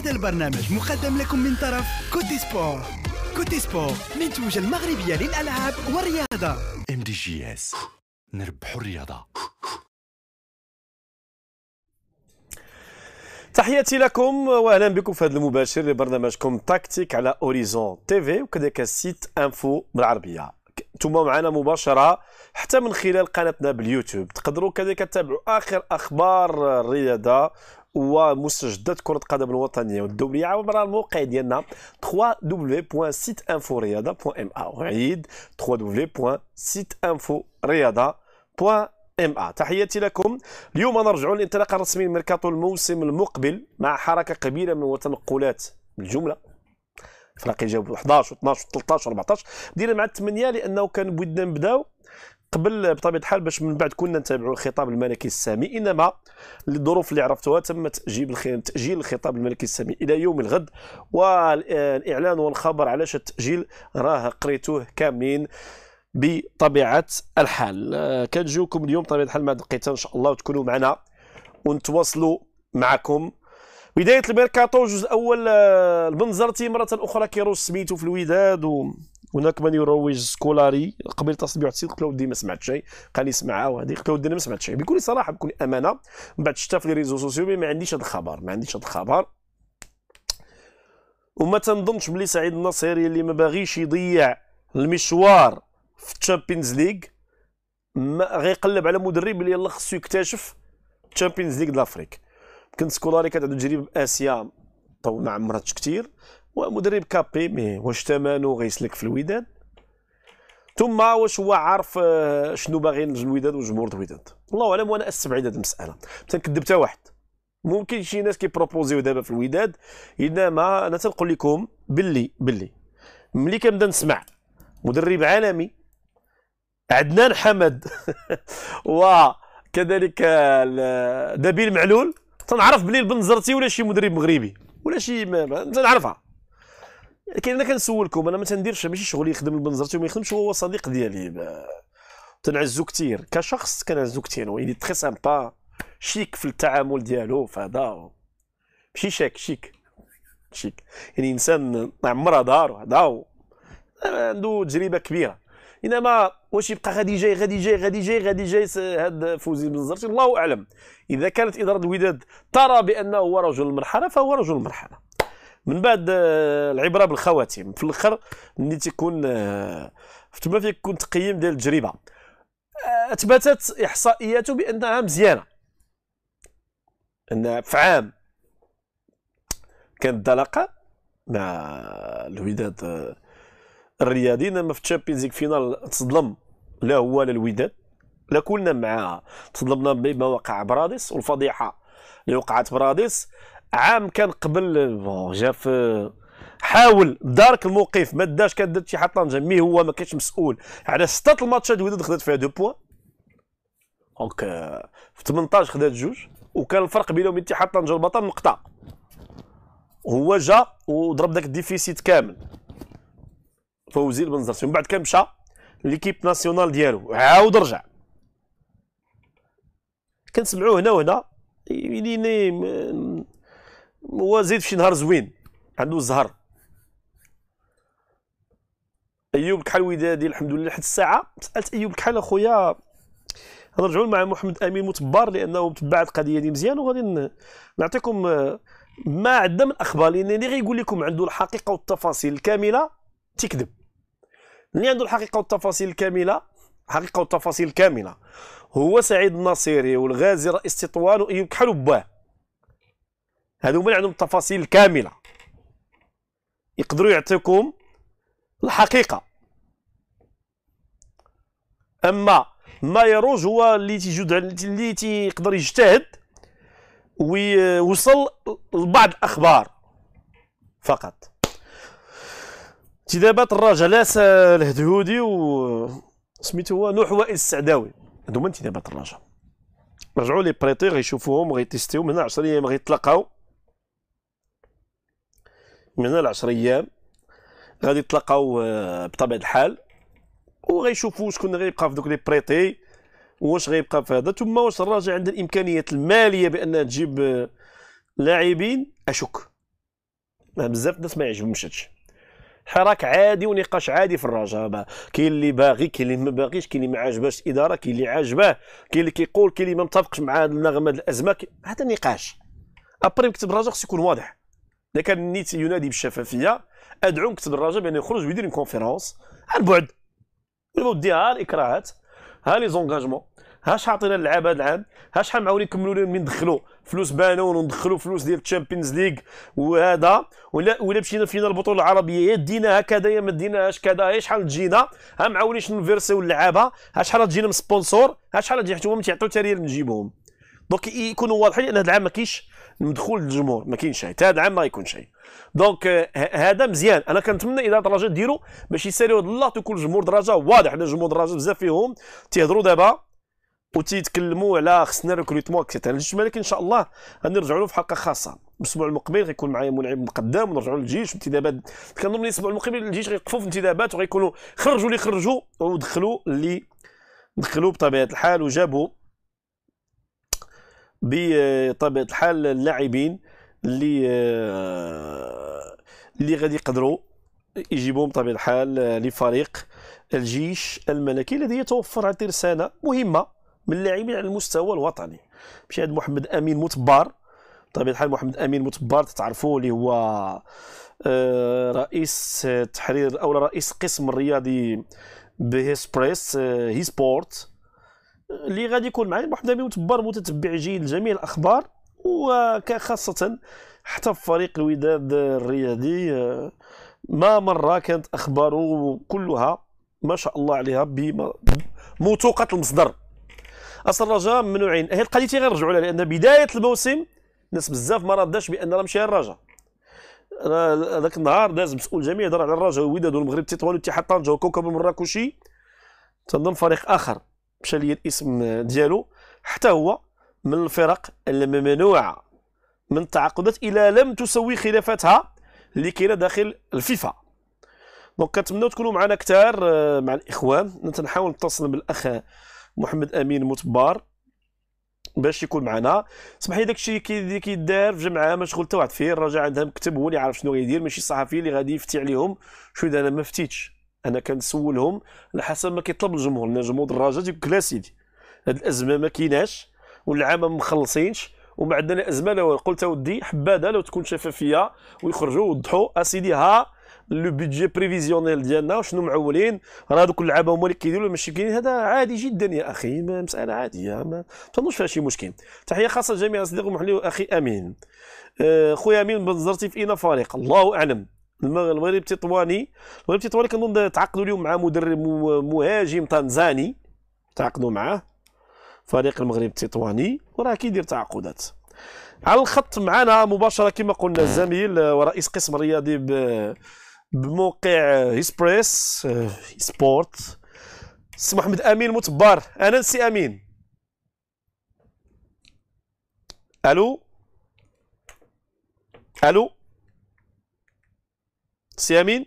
هذا البرنامج مقدم لكم من طرف كوتي سبور. كوتي سبور منتوج المغربية للألعاب والرياضة. MDJS نربحوا الرياضة. تحياتي لكم واهلا بكم في هذا المباشر لبرنامجكم تاكتيك على اوريزون تي في وكذلك السيت إنفو بالعربية. أنتم معنا مباشرة حتى من خلال قناتنا باليوتيوب. تقدروا كذلك تتابعوا آخر أخبار الرياضة ومستجدات كرة القدم الوطنية والدولية. عبر الموقع ديالنا www.siteinforiyada.ma أعيد www.siteinforiyada.ma تحياتي لكم. اليوم نرجع للانطلاقة الرسمية لميركاتو الموسم المقبل مع حركة كبيرة من التنقلات بالجملة فراقي جاوب 11 و12 و13 و14 بدينا مع الثمانية لأنه كان بودنا نبداو قبل بطبيعة الحال باش من بعد كنا نتابعوا الخطاب الملكي السامي إنما للظروف اللي عرفتوها تم تاجيل تأجيل الخطاب الملكي السامي إلى يوم الغد والإعلان والخبر علاش التأجيل راه قريتوه كاملين بطبيعة الحال. آه، كنجيوكم اليوم بطبيعة الحال مع دقيقه إن شاء الله وتكونوا معنا ونتواصلوا معكم. بداية الميركاتو الجزء الأول آه، البنزرتي مره أخرى كيروج سميتو في الوداد و هناك من يروج سكولاري قبل تصبيح السيد قلت له ودي ما سمعت شيء قال لي سمع وهذه قلت له ودي ما سمعت شيء. بكل صراحة بكل أمانة من بعد شفت في les réseaux sociaux ما عنديش هذا الخبر ما عنديش هذا الخبر. وما تنظنش بلي سعيد النصيري اللي ما باغيش يضيع المشوار في ال Champions League غيقلب على مدرب اللي يلا خصو يكتشف ال Champions League d'Afrique يمكن سكولاري كانت عنده تجربه بآسيا et tout ما عمرتش كثير ومدرب capé mais واش ثمنه غيسلك في الوداد؟ ثم واش هو عارف آه، شنو باغي الوداد وجمهور الوداد؟ الله أعلم وأنا استبعد هذه المسألة. مثلا كذبت حتى واحد. ممكن شي ناس كيبروبوزيو دابا في الوداد انما أنا تنقول لكم باللي باللي. ملي كنبدا نسمع مدرب عالمي عدنان حمد وكذلك دبيل معلول تنعرف بلي البنزرتي ولا شي مدرب مغربي ولا شي تنعرفها. لكن أنا كنسولكم أنا ما تنديرش ماشي شغلي يخدم البنزرتي وما يخدمش هو صديق ديالي. تنعزو كثير كشخص كنعزو كثير ويلي تخي سامبا شيك في التعامل ديالو فهذا. ماشي شاك شيك. شيك. يعني إنسان عمرها دار هذا عنده تجربة كبيرة. إنما واش يبقى غادي جاي غادي جاي غادي جاي غادي جاي هذا فوزي بن الله أعلم. إذا كانت إدارة الوداد ترى بأنه هو رجل المرحلة فهو رجل المرحلة. من بعد آه، العبرة بالخواتيم. في الآخر ملي تيكون آه، تما فيك يكون تقييم ديال التجربة. آه، أثبتت إحصائياته بأنها مزيانة. أن في عام كانت دلقة مع الوداد الرياضي. إنما في ال Champions League finale تصدم لا هو لا الوداد. لا كلنا معاه تصدمنا بما وقع براديس. والفضيحة اللي وقعت براديس. عام كان قبل جا في حاول دارك الموقف ما داش كان دات شي طنجه mais هو ما كانش مسؤول. على ستة الماتشات الوداد خدات فيها deux points. Donc في 18 خدات جوج وكان الفرق بينهم اتحاد طنجه والبطل نقطه هو جا وضرب داك ال déficit كامل. فوزي البنزرتي من بعد كان مشى ليكيب ناسيونال ديالو عاود رجع. كنسمعوه هنا وهنا. يعني هو زيد في شي نهار زوين عنده الزهر أيوب كحل ودادي الحمد لله حتى الساعة سألت أيوب كحل أخويا نرجعوا مع محمد أمين متبار لأنه تبع القضية دي مزيان وغادي نعطيكم ما عندنا من أخبار لأن اللي غيقول لكم عنده الحقيقة والتفاصيل الكاملة تكذب. اللي عنده الحقيقة والتفاصيل الكاملة الحقيقة والتفاصيل الكاملة. هو سعيد الناصيري والغازي رئيس تطوان وأيوب كحل وباه. هذو من عندهم التفاصيل الكامله يقدروا يعطيكم الحقيقة. أما ما يروج هو اللي تيجود اللي تيقدر يجتهد ويوصل لبعض الأخبار فقط. انتدابات الرجاء لا الهدهودي و سميتو هو نوح وائل السعداوي. هذوما انتدابات الرجاء رجعوا les prêtés غيشوفوهم غيتيستيو من 10 أيام غيتلاقاو. من هنا ل 10 أيام غادي يتلاقاو آه، بطبيعة الحال وغيشوفوا شكون غيبقى في دوك les prêtés واش غيبقى في هذا ثم واش الراجل عنده الإمكانيات المالية بانها تجيب آه، لاعبين؟ أشك. بزاف الناس ما يعجبهمش هادشي. حراك عادي ونقاش عادي في الرجاء كاين اللي باغي كاين اللي ما باغيش كاين اللي ما عاجباش الإدارة كاين اللي عاجباه كاين اللي كيقول كاين اللي ما متفقش مع النغمه الأزمة هذا نقاش. Après مكتب الرجاء خصو يكون واضح. إذا كان النيت ينادي بالشفافية ادعو مكتب الرجاء بأن يخرج ويدير une conférence عن بعد. ودي ها الاكراهات ها لي زونغاجمون ها شحال عطينا اللعابه هذا العام ها شحال معاونين يكملوا لنا من ندخلوا فلوس بانون وندخلوا فلوس ديال الشامبيونز ليغ وهذا ولا ولا مشينا فينا البطولة العربية يا ديناها كذا يا ما ديناهاش كذا يا شحال تجينا ها معاونينش نفيرسيو اللعابه ها شحال تجينا من سبونسور ها شحال تجي حتى هما تيعطيو تاريال نجيبهم. دونك يكونوا واضحين لأن هذا العام ما كاينش مدخول الجمهور ما كاينش شيء هذا العام ما يكون شيء donc هذا مزيان. أنا كنتمنى اداره الرجاء ديروا باش يساليو هذا اللقط يكون جمهور الرجاء واضح لأن جمهور الرجاء بزاف فيهم تيهضروا دابا وتيتكلموا على خصنا recrutement et cetera الجيش الملكي إن شاء الله غنرجعوا له في حلقة خاصة. الأسبوع المقبل غيكون معايا منعم مقدم ونرجعوا للجيش. انتدابات كنظن الأسبوع المقبل الجيش غيوقفوا في انتدابات وغيكونوا خرجوا اللي خرجوا ودخلوا اللي دخلوا بطبيعة الحال وجابوا بطبيعة الحال اللاعبين اللي اللي غادي يقدروا يجيبوهم بطبيعة الحال لفريق الجيش الملكي الذي يتوفر على ترسانة مهمة من اللاعبين على المستوى الوطني. مشي عند محمد أمين متبار. بطبيعة الحال محمد أمين متبار تعرفوا اللي هو آه، رئيس تحرير أو رئيس قسم الرياضي بهيسبريس آه، هي سبورت اللي غادي يكون محمد امين متبار متتبع جيد لجميع الأخبار وخاصه حتى في فريق الوداد الرياضي آه، ما مرة كانت أخباره كلها ما شاء الله عليها بموثوقة المصدر. أصل الرجاء ممنوعين. هي القضية غنرجعوا لها لأن بداية الموسم الناس بزاف ما رداش بأن راه مشى الرجاء. ذاك النهار داز مسؤول جميع دار على الرجاء والوداد والمغرب التطواني والاتحاد طنجه وكوكب المراكشي تنظن فريق آخر. مشى لي الاسم ديالو. حتى هو من الفرق الممنوعه من التعاقدات إلى لم تسوي خلافاتها اللي كاينة داخل الفيفا. donc كنتمنوا تكونوا معنا كثار آه، مع الإخوان. نحاول نتصل بالأخ محمد أمين متبار باش يكون معنا. سمح لي داكشي اللي كيدار في جمعة مشغول حتى واحد فيه الراجل عندها مكتب هو اللي عارف شنو غيدير ماشي الصحفي اللي غادي يفتي عليهم. شو أنا ما فتيتش. أنا كنسولهم على حسب ما كيطلب الجمهور لأن جمهور الرجاء تيقول لا سيدي هاد الازمه ما كايناش والعام ما مخلصينش وما عندنا ازمه لا قلت اودي حباده لو تكون شفافيه ويخرجوا ويوضحوا اسيدي ها le budget prévisionnel ديالنا وشنو معولين؟ راه هذوك اللعابه هما اللي كيديروا ماشي كاين هذا عادي جدا يا أخي مسألة عادية ما تنظنش فيها شي مشكل. تحية خاصة لجميع اصدقاء محلي أخي أمين. آه، خويا أمين بنظرتي في اين فريق الله أعلم. المغرب التطواني المغرب التطواني كنظن تعاقدوا اليوم مع مدرب مهاجم تنزاني. تعاقدوا معاه. فريق المغرب التطواني وراه كيدير تعاقدات. على الخط معنا مباشرة كما قلنا الزميل ورئيس قسم الرياضي بموقع هيسبريس سبورت سي محمد أمين متبار. أنا سي أمين. ألو؟ ألو؟ سي امين؟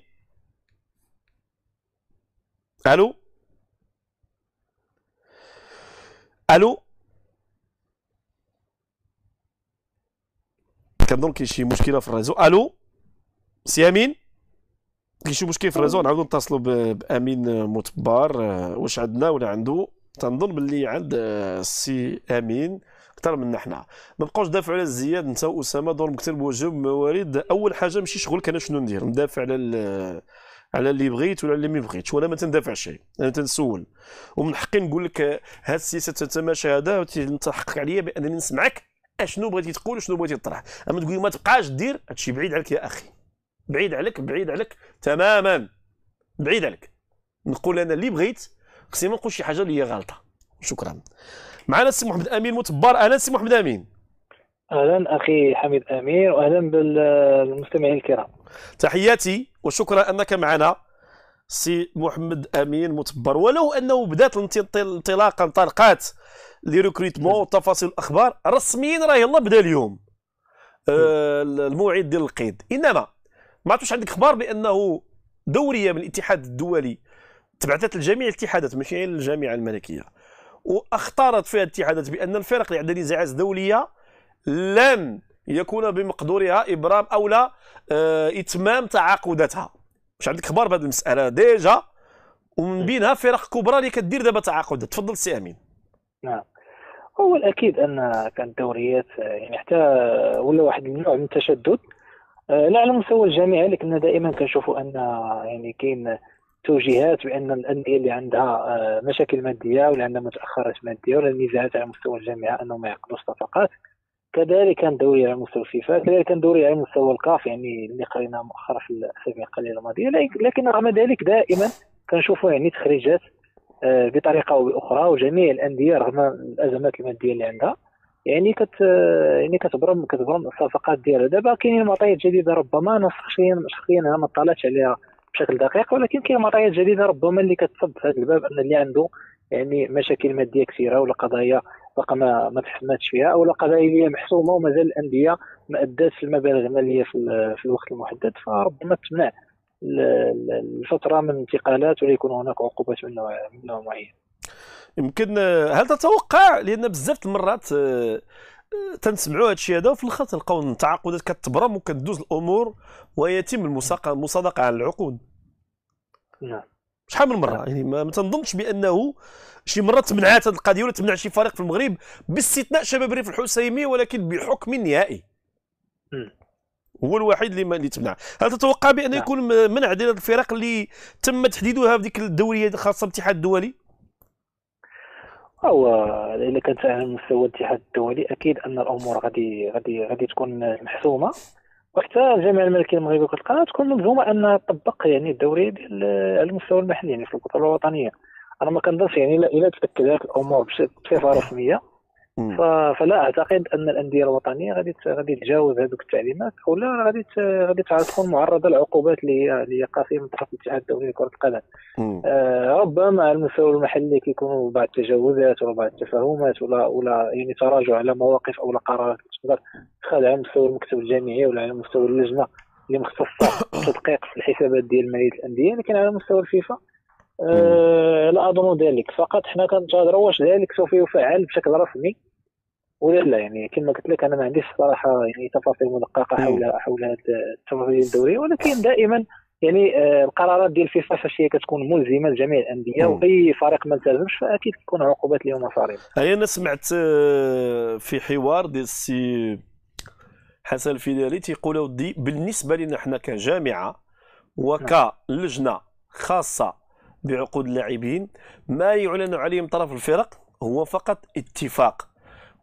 ألو؟ ألو؟ كنظن كاين شي مشكلة في ال réseau. ألو؟ سي امين؟ كاين شي مشكل في ال réseau؟ نعاودو نتصلوا بأمين متبار. آه، واش عندنا ولا عنده؟ تنظن باللي عند السي آه، امين. أكثر منا حنا ما بقاوش دافعوا على الزياد انت واسامه دور مكتب وجوب موارد. أول حاجة ماشي شغل كان شنو ندير؟ ندافع على على اللي بغيت ولا اللي ما بغيتش ولا ما تندافع شيء أنا تنسول. ومن حقي نقول لك هاد السياسة تتماشى هذا وتحقق عليا بأنني نسمعك أشنو بغيتي تقول وشنو بغيتي تطرح أما تقول ما تبقاش دير هادشي بعيد عليك يا أخي. بعيد عليك بعيد عليك تماما. بعيد عليك. نقول أنا اللي بغيت خصني ما نقول شي حاجة اللي هي غلطة. شكرا. معنا السي محمد أمين متبار. أهلا السي محمد أمين. أهلا أخي حميد امين واهلا بالمستمعين الكرام. تحياتي وشكرا أنك معنا سي محمد أمين متبر ولو أنه بدأت الانطلاقه انطلقات les recrutements وتفاصيل الأخبار رسميا راه يلا بدأ اليوم. آه الموعد ديال القيد. إنما ما عرفتش عندك أخبار بأنه دورية من الاتحاد الدولي تبعثت لجميع الاتحادات ماشي للجامعة الملكية. واختارت فيها الاتحادات بأن الفرق اللي عندها نزاعات دولية لن يكون بمقدورها إبرام أو لا آه، إتمام تعاقداتها. واش عندك خبر بهذه المسألة؟ déjà ومن بينها فرق كبرى اللي كدير دابا تعاقدات. تفضل سي أمين. نعم. هو الأكيد أن كانت دوريات آه، يعني حتى ولا واحد النوع من التشدد. آه، لا على مستوى الجامعة لكن دائما كنشوفوا أن يعني كاين توجيهات بأن الأندية اللي عندها آه، مشاكل مادية ولا عندها متأخرات مادية ولا نزاعات على مستوى الجامعة انهم يعقدوا صفقات. كذلك كان دوري على مستوى الفيفا كذلك كان دوري على مستوى الكاف يعني اللي قرينا مؤخرا في الأسابيع القليلة الماضية. لكن رغم ذلك دائما كنشوفوا يعني تخريجات آه، بطريقة أو بأخرى وجميع الأندية رغم الأزمات المادية اللي عندها يعني كت يعني كتبرم كتبرم الصفقات ديالها. دابا كاينين معطيات جديده ربما أنا شخصيا شخصيا أنا ما طلعتش عليها بشكل دقيق ولكن كاين معطيات جديدة ربما اللي كتصب في هذا الباب أن اللي عنده يعني مشاكل مادية كثيرة ولا قضايا باقا ما ما تحسماتش فيها أو قضايا اللي محسومة ومازال الأندية ما اداتش المبالغ المالية في, في الوقت المحدد. فربما تمنع الفترة من الانتقالات ولا يكون هناك عقوبات من نوع من نوع معين. يمكن هل تتوقع؟ لأن بزاف المرات آه، تنسمعوا هذا الشيء هذا وفي الآخر تلقاو التعاقدات كتبرم وكتدوز الأمور ويتم المصادقة على العقود. نعم. شحال من مرة؟ يعني ما تنظنش بأنه شي مرة تمنعات هذه القضية ولا تمنع شي فريق في المغرب باستثناء شباب ريف الحسيمي ولكن بحكم نهائي هو الوحيد اللي اللي تمنع. هل تتوقع بأن نعم. يكون منع ديال الفرق اللي تم تحديدها في ديك الدورية الخاصه بالاتحاد الدولي؟ هو إذا كانت على مستوى الاتحاد الدولي أكيد أن الأمور غادي غادي غادي تكون محسومة. وحتى الجامعة الملكيه المغربيه لكره القدم تكون ملزومة انها تطبق يعني الدوريه ديال على المستوى المحلي يعني في البطوله الوطنية. أنا ما كنظنش يعني الا تاكدت الأمور بصفة رسمية. فلا أعتقد أن الأندية الوطنية غادي غادي تجاوز هذوك التعليمات ولا غادي غادي تكون معرضة للعقوبات اللي هي اللي هي قاسية من طرف الاتحاد الدولي لكرة القدم. آه ربما على المستوى المحلي كيكونوا بعض التجاوزات ولا بعض التفاهمات ولا ولا يعني تراجع على مواقف أو قرارات. تقدر على مستوى المكتب الجامعي ولا على مستوى اللجنة اللي مختصة بالتدقيق في الحسابات ديال مالية الأندية لكن على مستوى الفيفا لا اظن ذلك فقط حنا كنتظروا واش ذلك سوف يفعل بشكل رسمي ولا لا؟ يعني كما قلت لك أنا ما عنديش صراحة يعني تفاصيل مدققة حول حول هذه التفاصيل الدورية ولكن دائما يعني آه القرارات ديال الفيفا فاش هي كتكون ملزمة لجميع الأندية وأي فريق ما التزمش فأكيد كيكون عقوبات اليوم صارمه. هي أنا سمعت آه، في حوار ديال السي حسن الفيدالي تيقول ودي بالنسبة لنا حنا كجامعة وكلجنة خاصة بعقود اللاعبين ما يعلن عليه من طرف الفرق هو فقط اتفاق.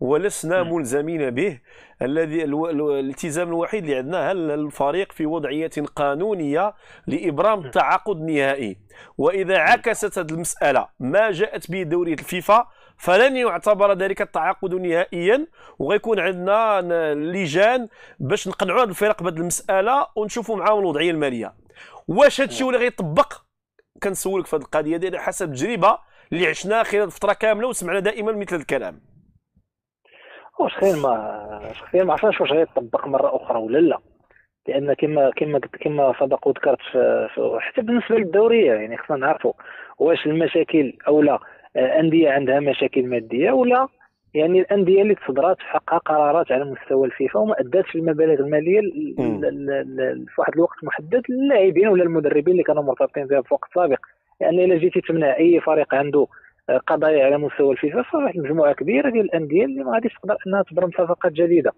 ولسنا ملزمين به. الذي الالتزام الوحيد اللي عندنا هل الفريق في وضعية قانونية لإبرام تعاقد نهائي. وإذا عكست هذه المسألة ما جاءت به دوريه الفيفا فلن يعتبر ذلك التعاقد نهائيا. وغيكون عندنا لجان باش نقنعوا هذه الفرق بهذه المسألة ونشوفوا معاهم الوضعية المالية. واش هذا الشيء ولا غيطبق؟ كنسولك في هذه القضية ديال حسب تجربه اللي عشناها خلال فتره كاملة وسمعنا دائما مثل الكلام. شخصيا ما شخصيا ما عرفناش واش غيطبق مرة أخرى ولا لا. لأن كما كما كما سبق وذكرت حتى بالنسبة للدورية يعني خصنا نعرفوا واش المشاكل أو لا آه، أندية عندها مشاكل مادية ولا يعني الأندية اللي تصدرات حقها قرارات على مستوى الفيفا وما أداتش المبالغ المالية في واحد الوقت محدد للاعبين ولا المدربين اللي كانوا مرتبطين بها في وقت سابق يعني إلا جيتي تمنع أي فريق عنده قضايا على مستوى الفيفا فواحد مجموعة كبيرة ديال الأندية اللي ما غاديش تقدر إنها تبرم صفقات جديدة.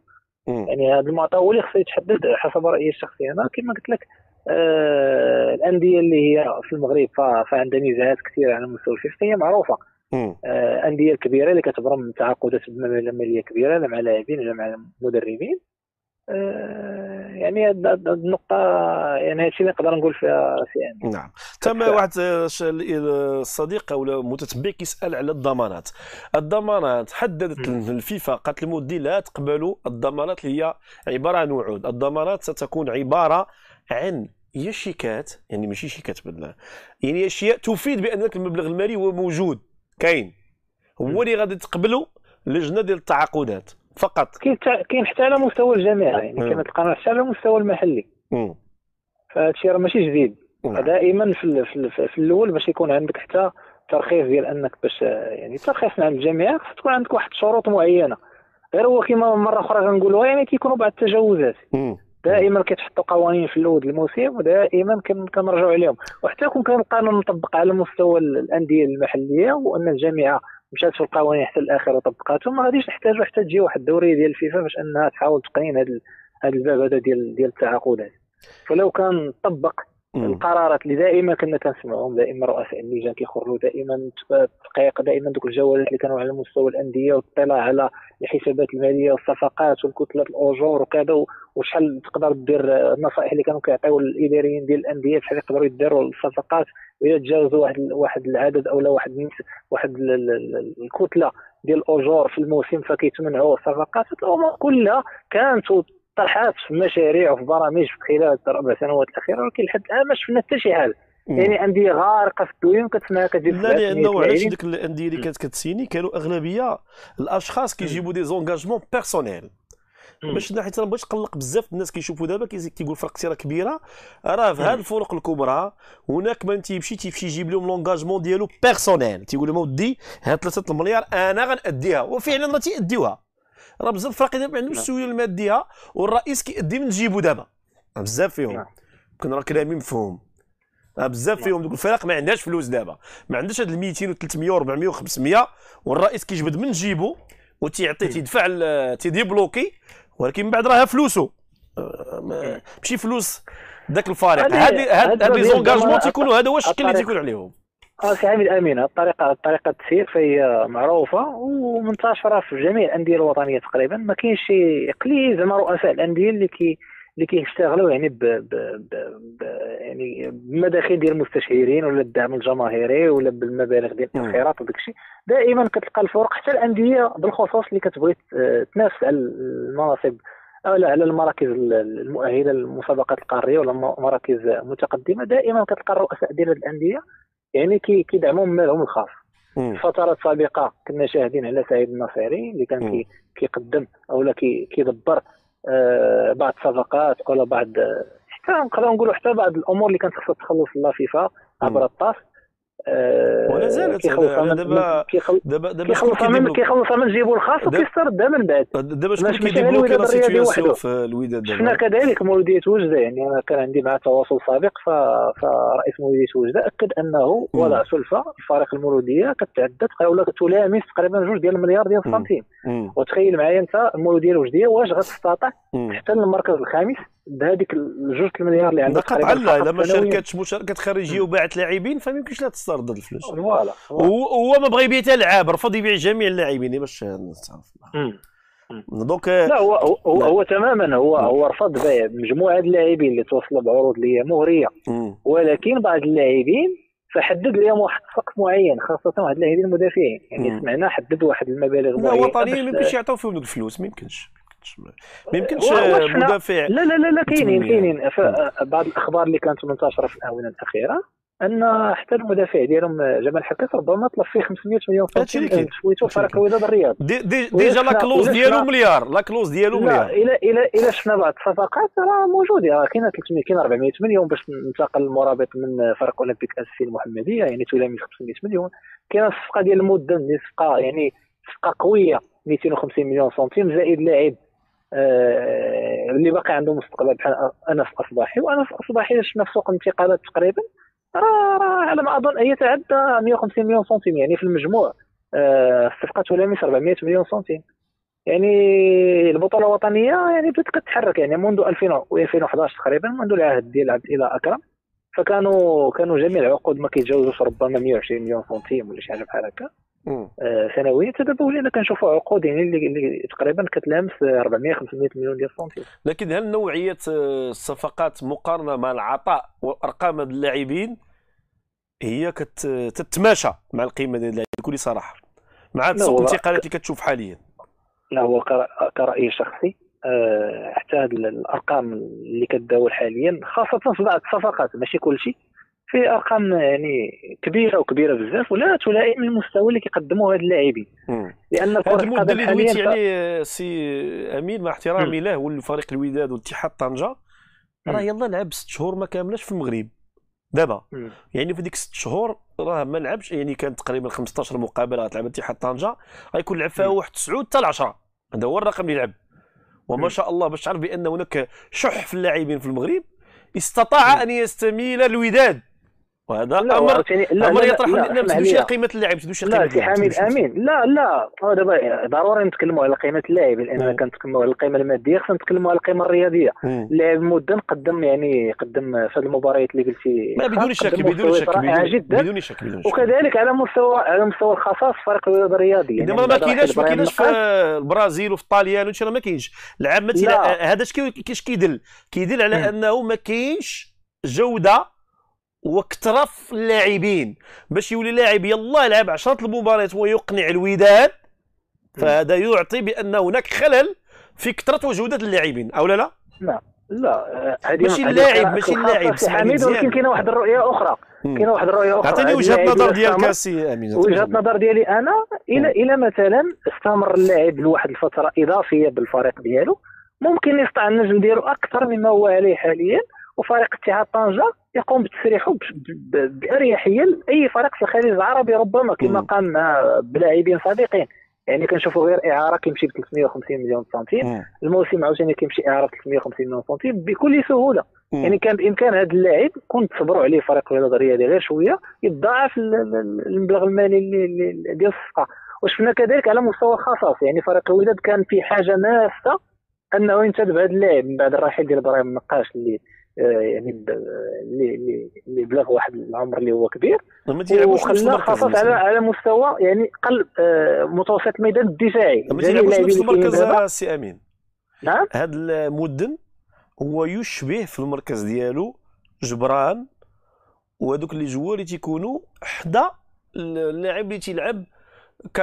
مم. يعني هذا المعطى هو اللي خصو يتحدد حسب رأيي الشخصي. أنا كما قلت لك آه الأندية اللي هي في المغرب فعندها نزاعات كثيرة على مستوى الفيفا هي معروفة. آه أندية كبيرة اللي كتبرم تعاقدات ماليه كبيرة لا مع لاعبين ولا مع مدربين. آه، يعني النقطة يعني هادشي اللي نقدر نقول فيها سي نعم. تم واحد الصديق أو متتبع كيسأل على الضمانات. الضمانات حددت الفيفا قالت المدي لا تقبلوا الضمانات اللي هي عبارة عن وعود. الضمانات ستكون عبارة عن هي شيكات يعني ماشي شيكات بدنا يعني اشياء تفيد بان المبلغ المالي هو موجود. كاين. هو اللي غادي تقبلوا لجنة ديال التعاقدات. فقط. كاين حتى على مستوى الجامعة يعني كما تلقى حتى على المستوى المحلي. فهذا الشيء راه ماشي جديد. دائما في, في, في الأول باش يكون عندك حتى ترخيص ديال أنك باش يعني ترخيص عند الجامعة خص تكون عندك واحد الشروط معينة. غير هو كما مرة أخرى كنقولوها يعني كيكونوا بعض التجاوزات. دائما كيتحطوا قوانين في الأول الموسم ودائما كن- كنرجعوا عليهم وحتى كون كان القانون مطبق على مستوى الأندية المحلية وأن الجامعة مشات في القوانين حتى الآخر وطبقاتهم ما غاديش نحتاجوا حتى تجي واحد الدوريه ديال الفيفا باش أنها تحاول تقنين هذا هذا الباب هذا ديال ديال التعاقدات فلو كان طبق. القرارات اللي دائما كنا كنسمعوهم دائما رؤساء اللجان كيخرجوا دائما تحقيق دائما دوك الجولات اللي كانوا على مستوى الأندية والاطلاع على الحسابات المالية والصفقات والكتله الأجور وكذا وشحال تقدر دير النصائح اللي كانوا كيعطيو الاداريين ديال الأندية بشحال يقدروا يديروا الصفقات وإذا تجاوزوا واحد واحد العدد أو لا واحد واحد ال- ال- ال- الكتلة ديال الأجور في الموسم فكيتمنعوا الصفقات. الأمور كلها كانت طرحات في مشاريع وفي برامج في خلال الاربع سنوات الأخيرة ولكن لحد الآن ما شفنا حتى شي حاجة. يعني انديه غارقه في الدويم كتسمعها كتجيب لا لأنه علاش. ديك الانديه اللي كانت كت signer كانوا أغلبية الأشخاص كيجيبوا des engagements personnels. باش حيت أنا بغيتش نقلق بزاف الناس كيشوفوا دابا كيقول فرق راه كبيرة. راه في هاد الفروق الكبرى هناك من تيمشي تيمشي يجيب لهم l'engagement ديالو personnel تيقول لهم ودي هاد 3 المليار أنا غنأديها. وفعلا راه تيأديوها. راه بزاف الفرق دابا ما عندهمش السيوله المادية والرئيس كيأدي من جيبو دابا. بزاف فيهم. نعم. يمكن راه كلامي مفهوم. آه بزاف فيهم. دوك الفرق ما عندهاش فلوس دابا. ما عندهاش هاد ال 200 و 300 و 400 و 500 والرئيس كيجبد من جيبو وتيعطي تيدفع تي débloquer ولكن من بعد راها فلوسه آه، ما- ماشي فلوس ذاك الفريق. هذه- هاد لي زعما تيكونوا هذا هو الشكل اللي تيكون عليهم. سي عامل امين الطريقة الطريقة التسيير فهي معروفة ومنتشرة في جميع الأندية الوطنية تقريبا. ما كاينش شي قليل زعما رؤساء الأندية اللي كي اللي كيشتغلوا يعني ب, ب, ب, ب يعني بمداخيل ديال المستشارين ولا الدعم الجماهيري ولا بالمبالغ ديال مم. التاخيرات وداك الشيء. دائما كتلقى الفرق حتى الأندية بالخصوص اللي كتبغي تنافس على المناصب أو لا على المراكز ال- المؤهلة للمسابقات القارية ولا مراكز متقدمة. دائما كتلقى الرؤساء ديال الأندية يعني كي كيدعموا من مالهم الخاص. مم. فترات سابقة كنا شاهدين على سعيد الناصري اللي كان كيقدم أو لا كي كيدبر آه بعض الصفقات أو لا بعض آه، حتى نقدروا نقولوا حتى بعض الأمور اللي كانت خصها تخلص لا فيفا عبر الطاس. ولا زالت دابا- دابا دابا كيخلصها من كيدير كيخلصها من جيبو الخاص وكيستردها من بعد دابا شكون غير كي débloquer لا وحده. في الوداد شفنا كذلك مولودية وجدة يعني أنا كان عندي معه تواصل سابق. فرئيس مولودية وجدة أكد أنه مم. وضع سلفة الفريق المولودية كتعدى ولا تلامس تقريبا جوج ديال المليار ديال. السنتيم. وتخيل معايا أنت المولودية الوجدية واش غتستطيع مم. حتى المركز الخامس بهذيك الجوج المليار اللي لا عندك قطعا لا الا ما سنوياً. شاركتش مشاركات خارجية وباعت لاعبين فما يمكنش لا تسترد الفلوس ف voilà هو ما بغى يبيع حتى لعاب رفض يبيع جميع اللاعبين باش نستعرف مم. donc لا هو هو, لا. هو تماما هو لا. هو رفض بيع مجموعه اللاعبين اللي توصلوا بعروض اللي هي مغرية مم. ولكن بعض اللاعبين فحدد لهم واحد السقف معين خاصة واحد اللاعبين المدافعين يعني مم. سمعنا حدد واحد المبالغ لا معينة وطنيين باش- ما يمكنش يعطيو فيهم الفلوس ما يمكنش ما يمكنش مدافع لا لا لا لا كاينين. كاينين. بعض الأخبار اللي كانت منتشرة في الآونة الأخيرة أن حتى المدافع ديالهم جمال حكاس ربما طلب فيه 500 مليون. سويتو هادشي اللي فريق الوداد الرياض déjà la clause ديالو مليار. la clause ديالو مليار. إلى إلى إلى شفنا بعض الصفقات راه موجودة. راه كاينة 300 كاين 400 مليون باش انتقل المرابط من فريق أولمبيك اسفي المحمدية يعني تلامس 500 مليون. كاينة الصفقة ديال المده اللي صفقه يعني صفقة قوية 250 مليون سنتيم زائد لاعب اللي باقي عنده مستقبل بحال انس أصباحي وانس أصباحي شفنا في سوق الانتقالات تقريبا راه على ما أظن يتعدى 150 مليون سنتيم يعني في المجموع آه الصفقة تلامس 400 مليون سنتيم يعني البطولة الوطنية يعني بدأت كتحرك يعني منذ 2000 و 2011 تقريبا منذ العهد ديال عبد الاله أكرم فكانوا كانوا جميع العقود ما كيتجاوزوش ربما 120 مليون سنتيم ولا شي حاجة بحال هكا. آه، سنويا حتى دابا ولينا كنشوفوا عقود يعني اللي, اللي تقريبا كتلامس 400 500 مليون ديال السنتيم لكن هل نوعية آه، الصفقات مقارنة مع العطاء وأرقام اللاعبين هي كتتماشى مع القيمة ديال اللاعبين بكل صراحة مع سوق الانتقالات اللي كتشوف حاليا؟ لا هو كر- كرأي شخصي آه، حتى الأرقام اللي كتداول حاليا خاصة في بعض الصفقات ماشي كل شيء. في أرقام يعني كبيرة وكبيرة بزاف ولا تلائم المستوى اللي كيقدموه هاد اللاعبين. لأن المدة القدم اللي ف- يعني آه، سي أمين مع احترامي له والفريق الوداد والاتحاد طنجة راه. يلا لعب ست شهور ما كاملاش في المغرب دابا. يعني في ديك ست شهور راه ما لعبش يعني كان تقريبا 15 مقابلة غتلعب اتحاد طنجة غيكون لعب فيها. واحد 9 حتى ل 10 هذا هو الرقم اللي لعب وما شاء الله باش تعرف بأن هناك شح في اللاعبين في المغرب استطاع أن يستميل الوداد وهذا لا أمر لا أمر لا لا يطرح لا، ما تدوش. قيمة اللاعب تدوش لا قيمه سي اللاعب حميد أمين لا لا دابا ضروري نتكلموا على قيمة اللاعب لأن. كنتكلموا على القيمة المادية خصنا نتكلموا على القيمة الرياضية. اللاعب مدن قدم يعني قدم في هذه المباريات اللي قلتي لا بدون شك بدون شك بدون, جدا بدون شك بدون شك وكذلك على مستوى على مستوى الخصائص فريق الوداد الرياضي يعني ما كايناش ما كايناش في. البرازيل وفي طاليان وشي ما كاينش العام لا. هذا اش كيدل كيدل على. أنه ما كاينش جودة وكثره في اللاعبين باش يولي لاعب يلا يلعب 10 المباريات ويقنع الوداد فهذا يعطي بأن هناك خلل في كثرة وجوده اللاعبين أو لا لا؟ لا آه، هذه ماشي اللاعب، ماشي اللاعب، حميد. ولكن كاينة واحد الرؤية أخرى. كاينة واحد الرؤية أخرى أعطيني هذا وجهة نظر ديالك اسي امين وجهة النظر ديالي أنا إلى إلى مثلا استمر اللاعب لواحد الفترة إضافية بالفريق ديالو ممكن يسطع النجم ديالو أكثر مما هو عليه حاليا. وفريق اتحاد طنجة يقوم بتسريحه بأريحية لأي فريق في الخليج العربي ربما كما. قام مع بلاعبين سابقين يعني كنشوفوا غير إعارة كيمشي ب 350 مليون سنتيم. الموسم عاوتاني كيمشي إعارة ب 350 مليون سنتيم بكل سهولة مم. يعني كان بإمكان هذا اللاعب كنت تصبروا عليه فريق الرياضه الرياضي غير شوية يتضاعف ال- ال- المبلغ المالي ديال الصفقة وشفنا كذلك على مستوى الخصاص يعني فريق الوداد كان في حاجة ماسه أنه ينتدب هذا اللاعب من بعد الرحيل ديال إبراهيم النقاش اللي يعني ب- اللي بلغ واحد العمر اللي هو كبير. ما تيلعبوش في نفس المركز على. على مستوى يعني قلب آه، متوسط الميدان الدفاعي. ما جميع تيلعبوش نفس المركز سي أمين. نعم؟ هذا المدن هو يشبه في المركز ديالو جبران وهذوك اللي جوا اللي تيكونوا حدا اللاعب اللي تيلعب ك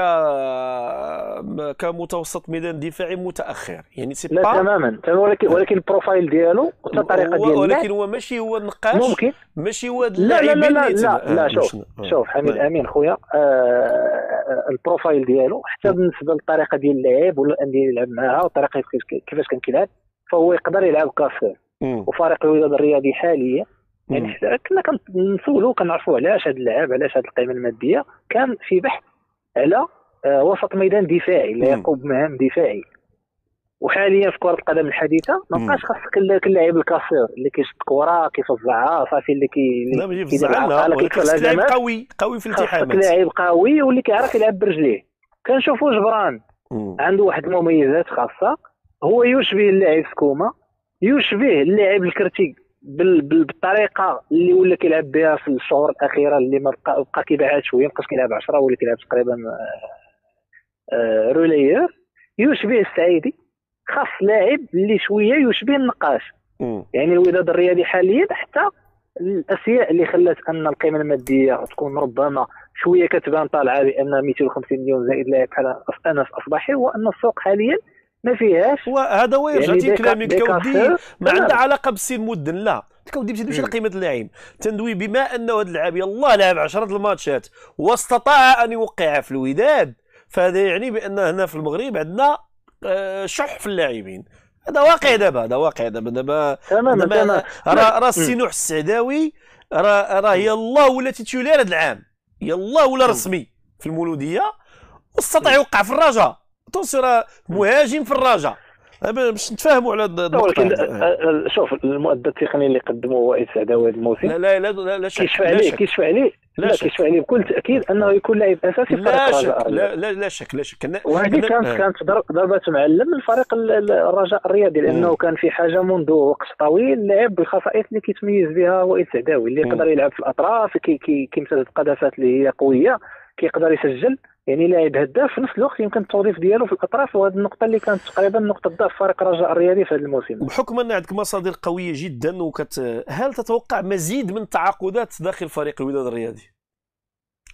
كمتوسط ميدان دفاعي متأخر. يعني سي لا تماما. تمام، ولكن ولكن البروفايل ديالو حتى الطريقة هو- ديال اللعب ولكن هو ماشي هو النقاش ممكن. ماشي هو لا لا لا لا لا, لا آه، شوف مش- شوف حميد نعم. أمين خويا آه البروفايل ديالو حتى بالنسبة للطريقة ديال اللعب ولا الانديه اللي يلعب معاها وطريقة كيف- كيفاش كان كيلعب فهو يقدر يلعب مم. وفريق الوداد الرياضي حاليا يعني كنا كنسولو كنعرفوا علاش هذا اللاعب علاش هذه القيمة المادية. كان في بحث على آه وسط ميدان دفاعي لا. يقوم بمهام دفاعي وحاليا في كرة القدم الحديثة ما. بقاش خاصك اللاعب الكاسير اللي كيشد كرة كيفزعها صافي اللي كي لا ماشي العقالة، ولكن لاعب. قوي قوي في الالتحامات لاعب قوي واللي كيعرف يلعب برجليه كنشوفوا جبران. عنده واحد المميزات خاصة هو يشبه اللاعب سكوما يشبه اللاعب الكرتي. بالطريقة اللي ولا كيلعب بها في الشهور الأخيرة اللي ما بقى, بقى كيبعد شوية مابقاش كيلعب 10 ولا كيلعب تقريبا آه، آه، relayeur يشبه السعيدي خاص لاعب اللي شوية يشبه النقاش. يعني الوداد الرياضي حاليا حتى الاشياء اللي خلت أن القيمة المادية تكون ربما شوية كتبان طالعة بأن 250 مليون زائد لاعب بحال أنس أصبحي هو ان السوق حاليا ما فيهاش. وهذا هو يرجع يعني ديكا كودي. ما عندها لا. علاقة بالسن مدن لا. كودي مم. على قيمه اللاعب تندوي بما انه هذا اللاعب يلا لعب 10 الماتشات واستطاع أن يوقع في الوداد. فهذا يعني بأن هنا في المغرب عندنا آه، شح في اللاعبين. هذا واقع دابا هذا واقع دابا. دابا تماما راه راه السينوح السعداوي راه راه يلا ولا titulaire هذا العام. يلا ولا رسمي في المولودية واستطاع يوقع في الرجاء. تونسي راه مهاجم في الرجاء باش نتفاهموا على ولكن. آه، آه، شوف المؤدى التقني اللي قدمه وائل سعداوي هذا الموسم لا لا لا لا, لا شك كيشفع عليه كيشفع عليه لا. كيشفع عليه بكل تأكيد أنه يكون لاعب أساسي في فريق لا شك الرجاء لا لا لا شك لا شك وهذه كانت آه. كانت ضر- ضربة معلم للفريق ال- ال- الرجاء الرياضي لأنه. كان في حاجة منذ وقت طويل لاعب بالخصائص اللي كيتميز بها وائل سعداوي اللي. يقدر يلعب في الأطراف كي كي كيمتاز بقذافات اللي هي قوية كيقدر يسجل يعني لاعب هداف في نفس الوقت يمكن التوظيف ديالو في الأطراف وهذه النقطة اللي كانت تقريبا نقطة ضعف فريق الرجاء الرياضي في هذا الموسم بحكم أن عندك مصادر قوية جدا وكت هل تتوقع مزيد من التعاقدات داخل فريق الوداد الرياضي؟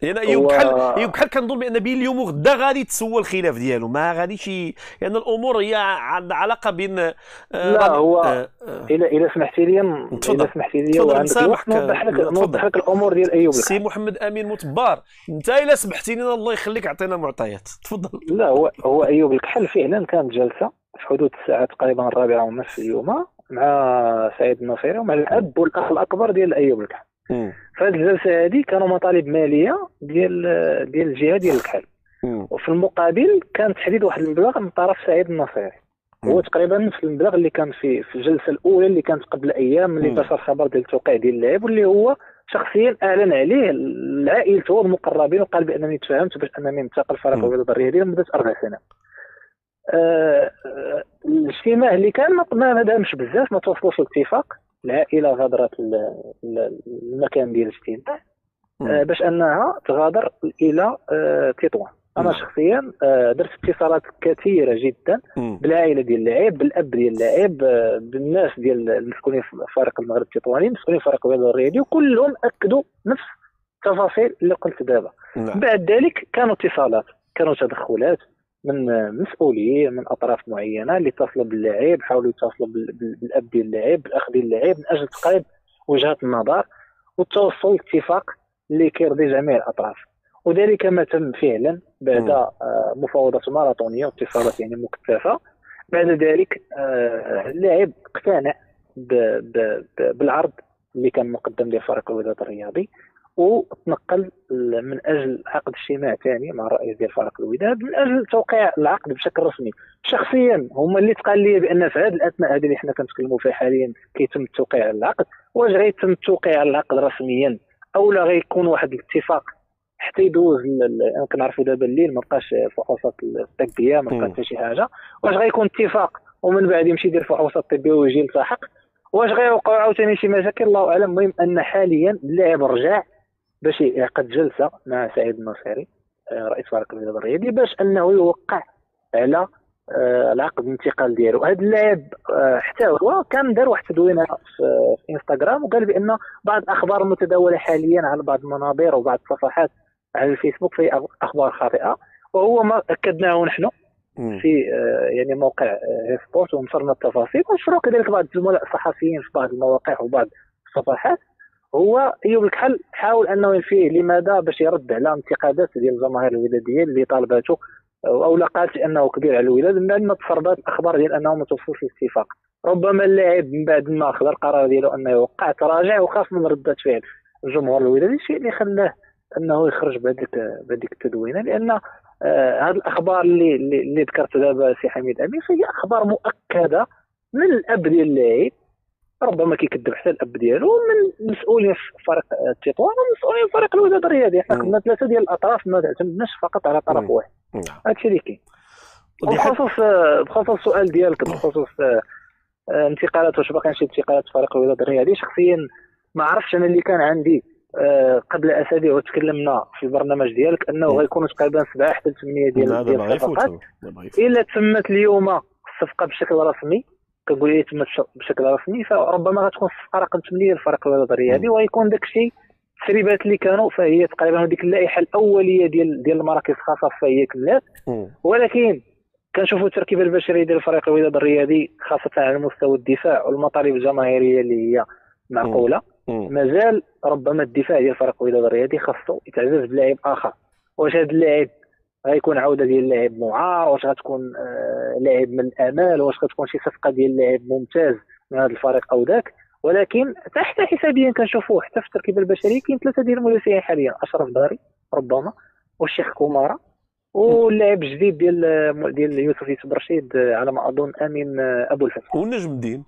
لأن ايوب هو- بحال ايوب بحال كنظن بأن بين اليوم وغدا غادي تسوى الخلاف ديالو ما غاديش لأن الأمور هي عندها علاقة بين آه، لا، هو- آه، آه. إلى إلى سمحتي لي تفضل. إلى سمحتي لي نوضح لك. نوضح لك الأمور ديال أيوب سي. محمد أمين متبار أنت إلا سمحتي لنا الله يخليك عطينا معطيات تفضل لا هو هو أيوب الكحل فعلا كانت جلسة في حدود الساعة تقريبا الرابعة ونصف اليوم مع سعيد النصيري ومع الأب والأخ الأكبر ديال أيوب الكحل هذه الجلسة هذه كانوا مطالب مالية ديال ديال الجهة ديال الكحل وفي في المقابل كان تحديد واحد المبلغ من طرف سعيد النصيري هو تقريبا نفس المبلغ اللي كان في في الجلسة الأولى اللي كانت قبل أيام اللي. انتشر خبر ديال التوقيع ديال اللاعب واللي هو شخصيا أعلن عليه لعائلته والمقربين وقال بأنني تفاهمت باش أنني ننتقل فريق مم. الرياضه الرياضيه لمدة أربع سنوات. آه، آه، الاجتماع اللي كان ما دامش بزاف ما توصلوش لاتفاق العائله غادرت ال- ال- المكان ديال الاجتماع آه، باش أنها تغادر إلى آه، تطوان أنا. شخصيا آه، درت اتصالات كثيرة جدا. بالعائلة ديال اللاعب بالأب ديال اللاعب بالناس ديال المسؤولين في فريق المغرب التطواني مسؤولين فريق الرياضه الرياضي وكلهم أكدوا نفس التفاصيل اللي قلت دابا. نعم. بعد ذلك كانوا اتصالات كانوا تدخلات. من مسؤولين من أطراف معينة اللي اتصلوا باللاعب حاولوا يتصلوا بال- بال- بالأب ديال اللاعب بالاخ ديال اللاعب من أجل تقريب وجهات النظر والتوصل لاتفاق اللي كيرضي جميع الأطراف. وذلك ما تم فعلا بعد. آه، مفاوضات ماراثونيه واتصالات يعني مكثفة. بعد ذلك آه، اللاعب اقتنع بالعرض اللي كان مقدم ديال فريق الوداد الرياضي. وتنقل من أجل عقد اجتماع ثاني مع الرئيس ديال فريق الوداد من أجل توقيع العقد بشكل رسمي. شخصيا هما اللي تقال لي بأن في هذه الأثناء هذه اللي حنا كنتكلموا فيها حاليا كيتم التوقيع على العقد. واش غيتم التوقيع على العقد رسميا؟ أو لا غيكون واحد الاتفاق حتى يدوز أنا كنعرفوا دابا الليل ما بقاش فحوصات الطبيه ما مم. حتى شي حاجة. واش غيكون اتفاق ومن بعد يمشي يدير فحوصات طبيه ويجي يلتحق؟ واش غيوقعوا عاوتاني شي مشاكل؟ الله أعلم. المهم أن حاليا اللاعب رجع. باش يعقد جلسة مع سعيد النصيري آه، رئيس فريق الرياضة الرياضي باش أنه يوقع على آه، العقد الانتقال ديالو. هذا اللاعب آه، حتى هو كان دار واحد التدوينة في إنستغرام وقال بأن بعض الأخبار المتداوله حاليا على بعض المنابر وبعض الصفحات على الفيسبوك في أخبار خاطئة. وهو ما أكدناه نحن. في يعني موقع سبورت ونشرنا التفاصيل ونشروا كذلك بعض الزملاء الصحفيين في بعض المواقع وبعض الصفحات. هو ايوب الكحل حاول أنه ينفيه لماذا؟ باش يرد على انتقادات ديال الجماهير الوداديه اللي طالباته أو قالت أنه كبير على الوداد من بعد ما تسربات الأخبار ديال أنه ما توصلش لاتفاق ربما اللاعب من بعد ما خذ القرار ديالو أنه يوقع تراجع وخاف من رده فعل الجمهور الودادي الشيء اللي خلاه أنه يخرج بهذيك بهذيك التدوينة لأن آه هذه الأخبار اللي, اللي ذكرت دابا سي حميد أمين فهي أخبار مؤكدة من الأب ديال اللاعب ربما كيكذب حتى الأب ديالو من مسؤولين في فريق التطوان ومسؤولين في فريق الوداد الرياضي حنا. كنا ثلاثة ديال الأطراف ما اعتمدناش فقط على طرف مم. واحد نعم هادشي اللي كاين بخصوص بخصوص السؤال ديالك بخصوص آه، آه، انتقالات واش باقي شي انتقالات فريق الوداد الرياضي شخصيا ما عرفتش أنا اللي كان عندي آه، قبل أسابيع وتكلمنا في البرنامج ديالك أنه. غيكونوا تقريبا سبعة حتى ثمانية ديال الصفقات. إلا تمت اليوم الصفقة بشكل رسمي كنقول لي تمت ش- بشكل رسمي فربما غتكون الصفقه رقم 8 للفريق الرياضي. ويكون داك الشيء التسريبات اللي كانوا فهي تقريبا هذيك اللائحة الأولية ديال ديال المراكز الخاصة فهي كملات. ولكن كنشوفوا التركيبه البشريه ديال الفريق الوداد الرياضي خاصة على مستوى الدفاع والمطالب الجماهيرية اللي هي معقولة. مازال ربما الدفاع ديال فريق الوداد الرياضي خاصو يتعزز بلاعب آخر واش هذا اللاعب غيكون عودة ديال لاعب معار واش غتكون آه لاعب من الأمال واش غتكون شي صفقة ديال لاعب ممتاز من هذا الفريق أو ذاك. ولكن تحت حسابيا كنشوفوه حتى في التركيبه البشريه كاين ثلاثة ديال المدافعين حاليا أشرف داري ربما والشيخ كومارا واللاعب الجديد ديال ديال يوسف يوسف رشيد آه، على ما أظن أمين آه، أبو الفتح ونجم الدين.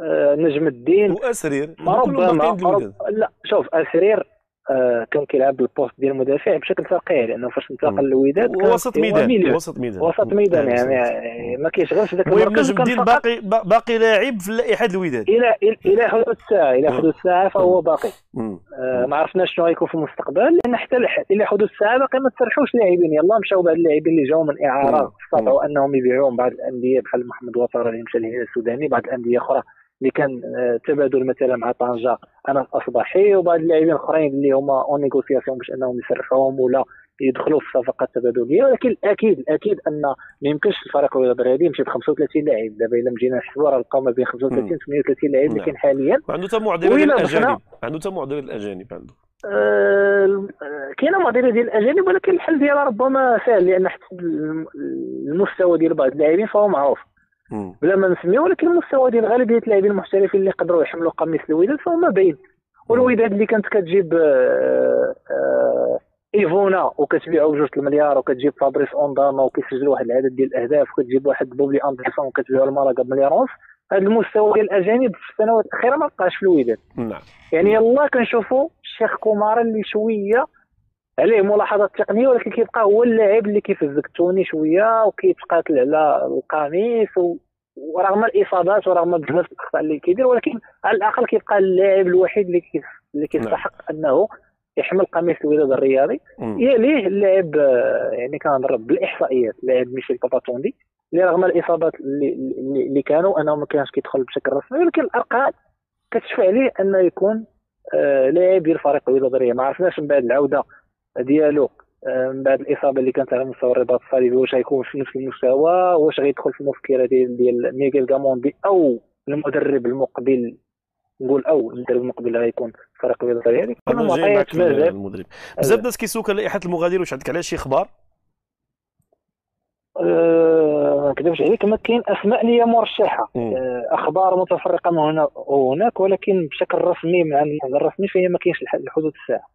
آه، نجم الدين. وأسرير. ربما. لا شوف أسرير آه كان كيلعب ال poste ديال المدافع بشكل ثقيل لأنه فاش انتقل. للوداد وسط ميدان. وسط ميدان وسط ميدان يعني. آه، ما كيشغلش ذاك المركز نجم الدين باقي باقي لاعب في لائحه الوداد إلى إلى حدود الساعة إلى. حدود الساعة فهو باقي. آه ما عرفناش شنو غيكون في المستقبل لأن حتى إلى حدود الساعة باقي ما تسرحوش لاعبين يلا مشاو بعض اللاعبين اللي جاوا من إعارة. استطاعوا أنهم يبيعوهم بعض الأندية بحال محمد وطر اللي مشى للهلال السوداني بعض الأندية أخرى اللي كان آه، تبادل مثلا مع طنجة انس اصبحي وبعض اللاعبين الأخرين اللي هما en négociation باش أنهم يسرحوهم ولا يدخلوا في صفقات تبادلية. ولكن الاكيد الاكيد أن ما يمكنش الفريق الرياضي الرياضي يمشي ب 35 لاعب. دابا إلا مشينا نحسبوا راه نلقاو ما بين 35 و 38 لاعب اللي نعم. كاين حاليا. وعنده حتى معضلة ديال الاجانب عنده حتى معضلة الاجانب عنده. آه، كاينة معضلة ديال الأجانب ولكن الحل ديالها ربما سهل لأن حتى الم- المستوى ديال بعض اللاعبين فهو معروف. بلا ما نسميه ولكن المستوى ديال غالبيه اللاعبين المحترفين اللي يقدروا يحملوا قميص الوداد فهما باين والوداد اللي كانت كتجيب آه، آه، إيفونا وكتبيعو بجوج المليار وكتجيب فابريس اونداما وكيسجل واحد العدد ديال الأهداف وكتجيب واحد بوبلي أندرسون وكتبيعو لمالاكا بمليار ونص. هذا المستوى ديال الأجانب في السنوات الأخيرة ما بقاش في الوداد. نعم. يعني يلا كنشوفوا الشيخ كومارا اللي شوية عليه ملاحظات تقنية ولكن كيبقى هو اللاعب اللي كيفزك ال tenue شوية وكيتقاتل على القميص. ورغم الإصابات ورغم بزاف الاخطاء اللي كيدير ولكن على الأقل كيبقى اللاعب الوحيد اللي كيف اللي كيستحق أنه يحمل قميص الوداد الرياضي. يليه اللاعب آه، يعني كنهضر بالإحصائيات اللاعب ميشيل باباتوندي اللي رغم الإصابات اللي, اللي اللي كانوا أنه ما كانش كيدخل بشكل رسمي ولكن الأرقام كتشفع عليه أنه يكون آه، لاعب ديال فريق الوداد الرياضي ما عرفناش من بعد العودة ديالو. آه، من بعد الإصابة اللي كانت على مستوى الرباط الصليبي واش غيكون في نفس المستوى؟ واش غيدخل في المفكره ديال ديال ميغيل غاموندي أو المدرب المقبل؟ نقول أو المدرب المقبل اللي غيكون في فريق الوداد الرياضي كل أنا جاي معطيات معك في مازال المدرب. بزاف الناس كيسوك لائحة المغادر واش عندك عليها شي أخبار آه، ما نكذبش عليك ما كاين أسماء اللي هي مرشحة. آه، أخبار متفرقة من هنا وهناك ولكن بشكل رسمي مع الرسمي فهي ما كاينش لح- لحدود الساعة.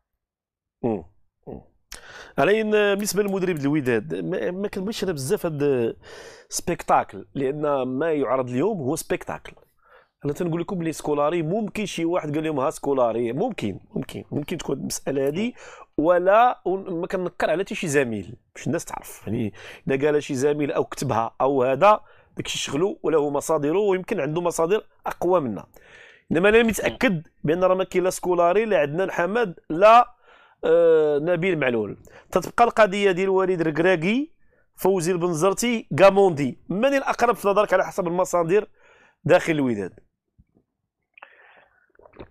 مم. علي بالنسبة للمدرب الوداد ما, كنبغيش أنا بزاف هاد spectacle لأن ما يعرض اليوم هو spectacle أنا تنقول لكم بلي سكولاري ممكن شي واحد قال لهم ها سكولاري ممكن ممكن ممكن تكون المسألة هذه ولا ما كنكر على حتى شي زميل باش الناس تعرف يعني اذا قال شي زميل أو كتبها أو هذا داكشي شغلو وله مصادره ويمكن عنده مصادر أقوى منا إنما أنا متأكد بأن راه ما كاين لا سكولاري لا عندنا الحمد لا نبيل معلول. تتبقى القضية ديال وليد ركراكي فوزي البنزرتي غاموندي. من الأقرب في نظرك على حسب المصادر داخل الوداد؟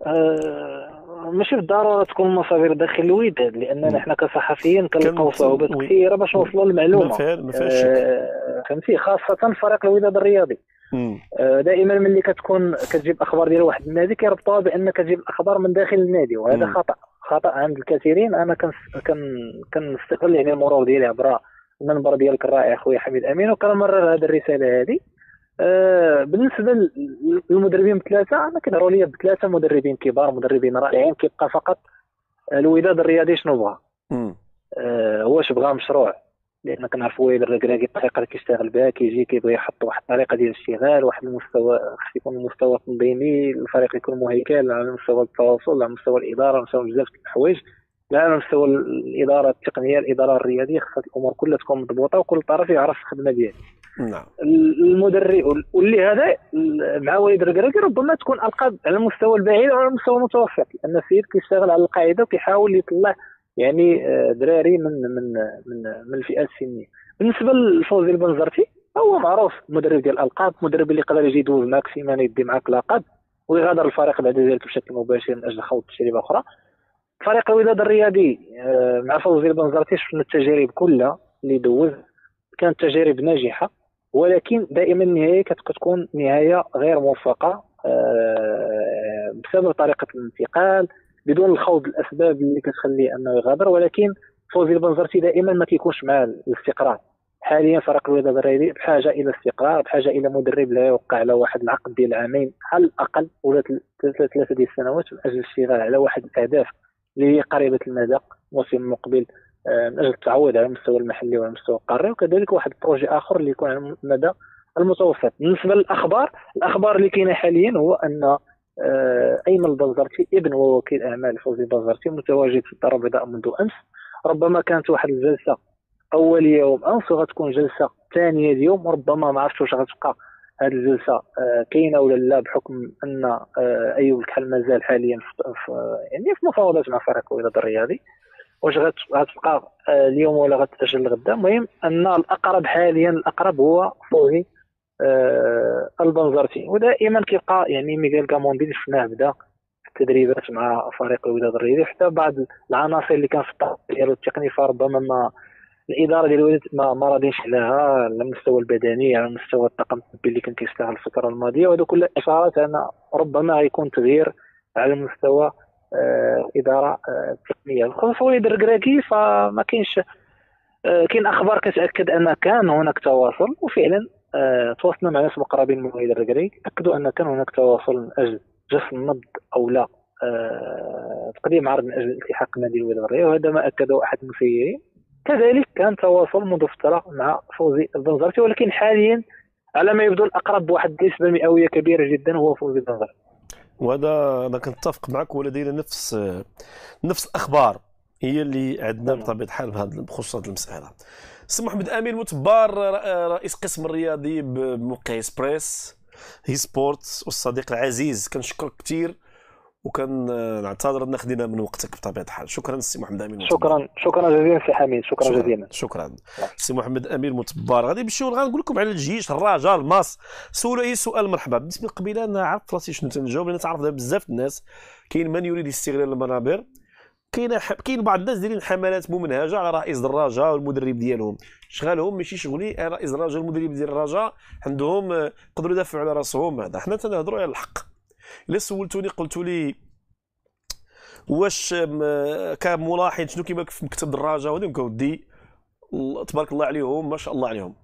آه، ماشي بالضرورة تكون المصادر داخل الوداد لاننا. حنا كصحفيين كنلقاو صعوبات. كثيرة باش نوصلوا للمعلومة. ما فيهاش آه، فهمتي؟ خاصة فريق الوداد الرياضي. آه، دائما ملي كتكون كتجيب أخبار ديال واحد النادي كيربطوها بأن كتجيب الأخبار من داخل النادي وهذا مم. خطأ. خطأ عند الكثيرين. أنا كنس- كن كنستغل يعني المرور ديالي عبر المنبر ديالك الرائع خويا حميد أمين وكنمرر هذه الرسالة هذه. آه، بالنسبة لل- للمدربين بثلاثة أنا كيظهروا لي بثلاثة مدربين كبار مدربين رائعين كيبقى فقط الوداد الرياضي شنو بغى. آه، واش بغى مشروع. لأن كنعرفوا وائل الركراكي الطريقة اللي كيشتغل بها كيجي كيبغي يحط واحد الطريقة ديال الاشتغال واحد المستوى خص يكون المستوى تنظيمي الفريق يكون مهيكل على مستوى التواصل على مستوى الإدارة على مستوى بزاف الحوايج. لا على مستوى الإدارة التقنية الإدارة الرياضية خصها الأمور كلها تكون مضبوطة وكل طرف يعرف الخدمة ديالو. نعم. المدرب واللي هذا مع وليد الركراكي ربما تكون ألقاب على المستوى البعيد أو على المستوى المتوسط لأن السيد كيشتغل على القاعدة وكيحاول يطلع يعني آه، دراري من من من من الفئات السنية. بالنسبة لفوزي البنزرتي هو معروف مدرب ديال الالقاب مدرب اللي يقدر يجي يدوز معك سيمانه يدي معك لقب ويغادر الفريق ذلك بشكل مباشر من أجل خوض تجربه أخرى. فريق الوداد الرياضي آه، مع فوزي البنزرتي شفنا التجارب كلها اللي دوز كانت تجارب ناجحة ولكن دائما النهاية كت- كتكون نهاية غير موفقة آه، بسبب طريقة الانتقال بدون الخوض الأسباب اللي كتخليه أنه يغادر ولكن فوزي البنزرتي دائما ما كيكونش مع الاستقرار. حاليا فريق الوداد الرياضي بحاجة إلى استقرار بحاجة إلى مدرب لا يوقع على واحد العقد ديال عامين على الأقل ولا ثلاثة ديال السنوات من أجل الاشتغال على واحد الأهداف اللي قريبه المدى الموسم المقبل آه، من أجل التعويض على المستوى المحلي وعلى المستوى القاري وكذلك واحد البروجي آخر اللي يكون على المدى المتوسط. بالنسبة للأخبار الأخبار اللي كاينة حاليا هو أن أيمن البنزرتي ابن ووكيل أعمال فوزي البنزرتي متواجد في الدار البيضاء منذ أمس. ربما كانت واحد الجلسة اوليه يوم امس وغتكون جلسة ثانية اليوم وربما ما عرفتش واش غتبقى هذه الجلسة. آه، كاينة ولا لا بحكم أن آه، ايوب الكحل مازال حاليا في يعني في مفاوضات مع فريق الوداد الرياضي واش غت- غتبقى آه، اليوم ولا غتأجل لغدا المهم أن الأقرب حاليا الأقرب هو فوزي آه، البنزرتي. ودائما كيبقى يعني ميغيل كاموندي شفناه بدا في التدريبات مع فريق الوداد الرياضي حتى بعض العناصر اللي كان في الطاقم ديالو التقني فربما ما الإدارة ديال الوداد ما, ما راضينش عليها على المستوى البدني على مستوى الطاقم الطبي اللي كان كيشتغل الفترة الماضية. وهذا كلها إشارات أن ربما غيكون تغيير على مستوى آه، الاداره آه، التقنية. بخصوص وليد الركراكي فما كاينش آه، كاين أخبار كتأكد أن كان هناك تواصل وفعلا آه، تواصلنا مع ناس مقربين من وليد الركراكي أكدوا أن كان هناك تواصل من أجل جس النبض أو لا. آه، تقديم عرض من أجل الالتحاق بالنادي الوداد الرياضي وهذا ما اكده أحد المسيرين كذلك كان تواصل منذ فترة مع فوزي البنزرتي ولكن حاليا على ما يبدو الأقرب بواحد النسبة مئوية كبيرة جدا هو فوزي البنزرتي وهذا أنا كنتفق معك ولدينا نفس نفس الأخبار هي اللي عندنا تمام. بطبيعة الحال بخصوص هذه المسألة. سي محمد أمين متبار رئيس قسم الرياضي بموقع هسبريس هي سبورتس والصديق العزيز كنشكرك كثير وكان نعتذر ان خدينا من وقتك بطبيعة الحال. شكرا سي محمد أمين متبار. شكرا شكرا جزيلا سي حميد شكرا جزيلا. شكرا. سي محمد امير متبار. غادي نمشيو غنقول لكم على الجيش الرجاء الماس. سولوا اي سؤال مرحبا. بالنسبة للقبيله أنا عرفت راسي شنو تنجاوب لأن تعرف بزاف الناس كاين من يريد استغلال المنابر كاين. كاين بعض الناس دايرين حملات ممنهجة على رئيس الرجاء والمدرب ديالهم. شغالهم ماشي شغلي رئيس الرجاء المدرب ديال الرجاء عندهم آه، يقدروا يدافعوا على راسهم. هذا حنا تنهضروا على الحق. إلا سولتوني قلتوا لي واش م- كملاحظ شنو كيما في مكتب الدراجه وهذا كودي الله- تبارك الله عليهم ما شاء الله عليهم.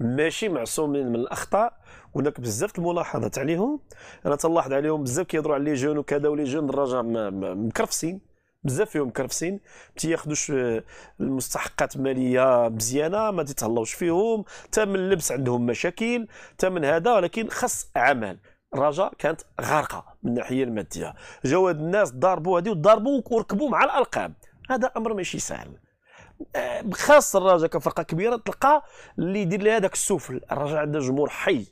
ماشي معصومين من الأخطاء. هناك بزاف الملاحظات عليهم. أنا تلاحظ عليهم بزاف كيهضروا على لي جون وكذا ولي جون م- مكرفسين بزاف فيهم مكرفسين ما تياخذوش آه، المستحقات المالية مزيانة ما تيتهلاوش فيهم تا من اللبس عندهم مشاكل تا من هذا ولكن خص عمل. الرجاء كانت غارقة من الناحية المادية. جاو الناس ضاربوا هذه وضاربوا وركبوا مع الالقاب هذا أمر ماشي سهل. آه، خاص الرجاء كفرقة كبيرة تلقى اللي يدير لها هذاك السفل. الرجاء عنده جمهور حي.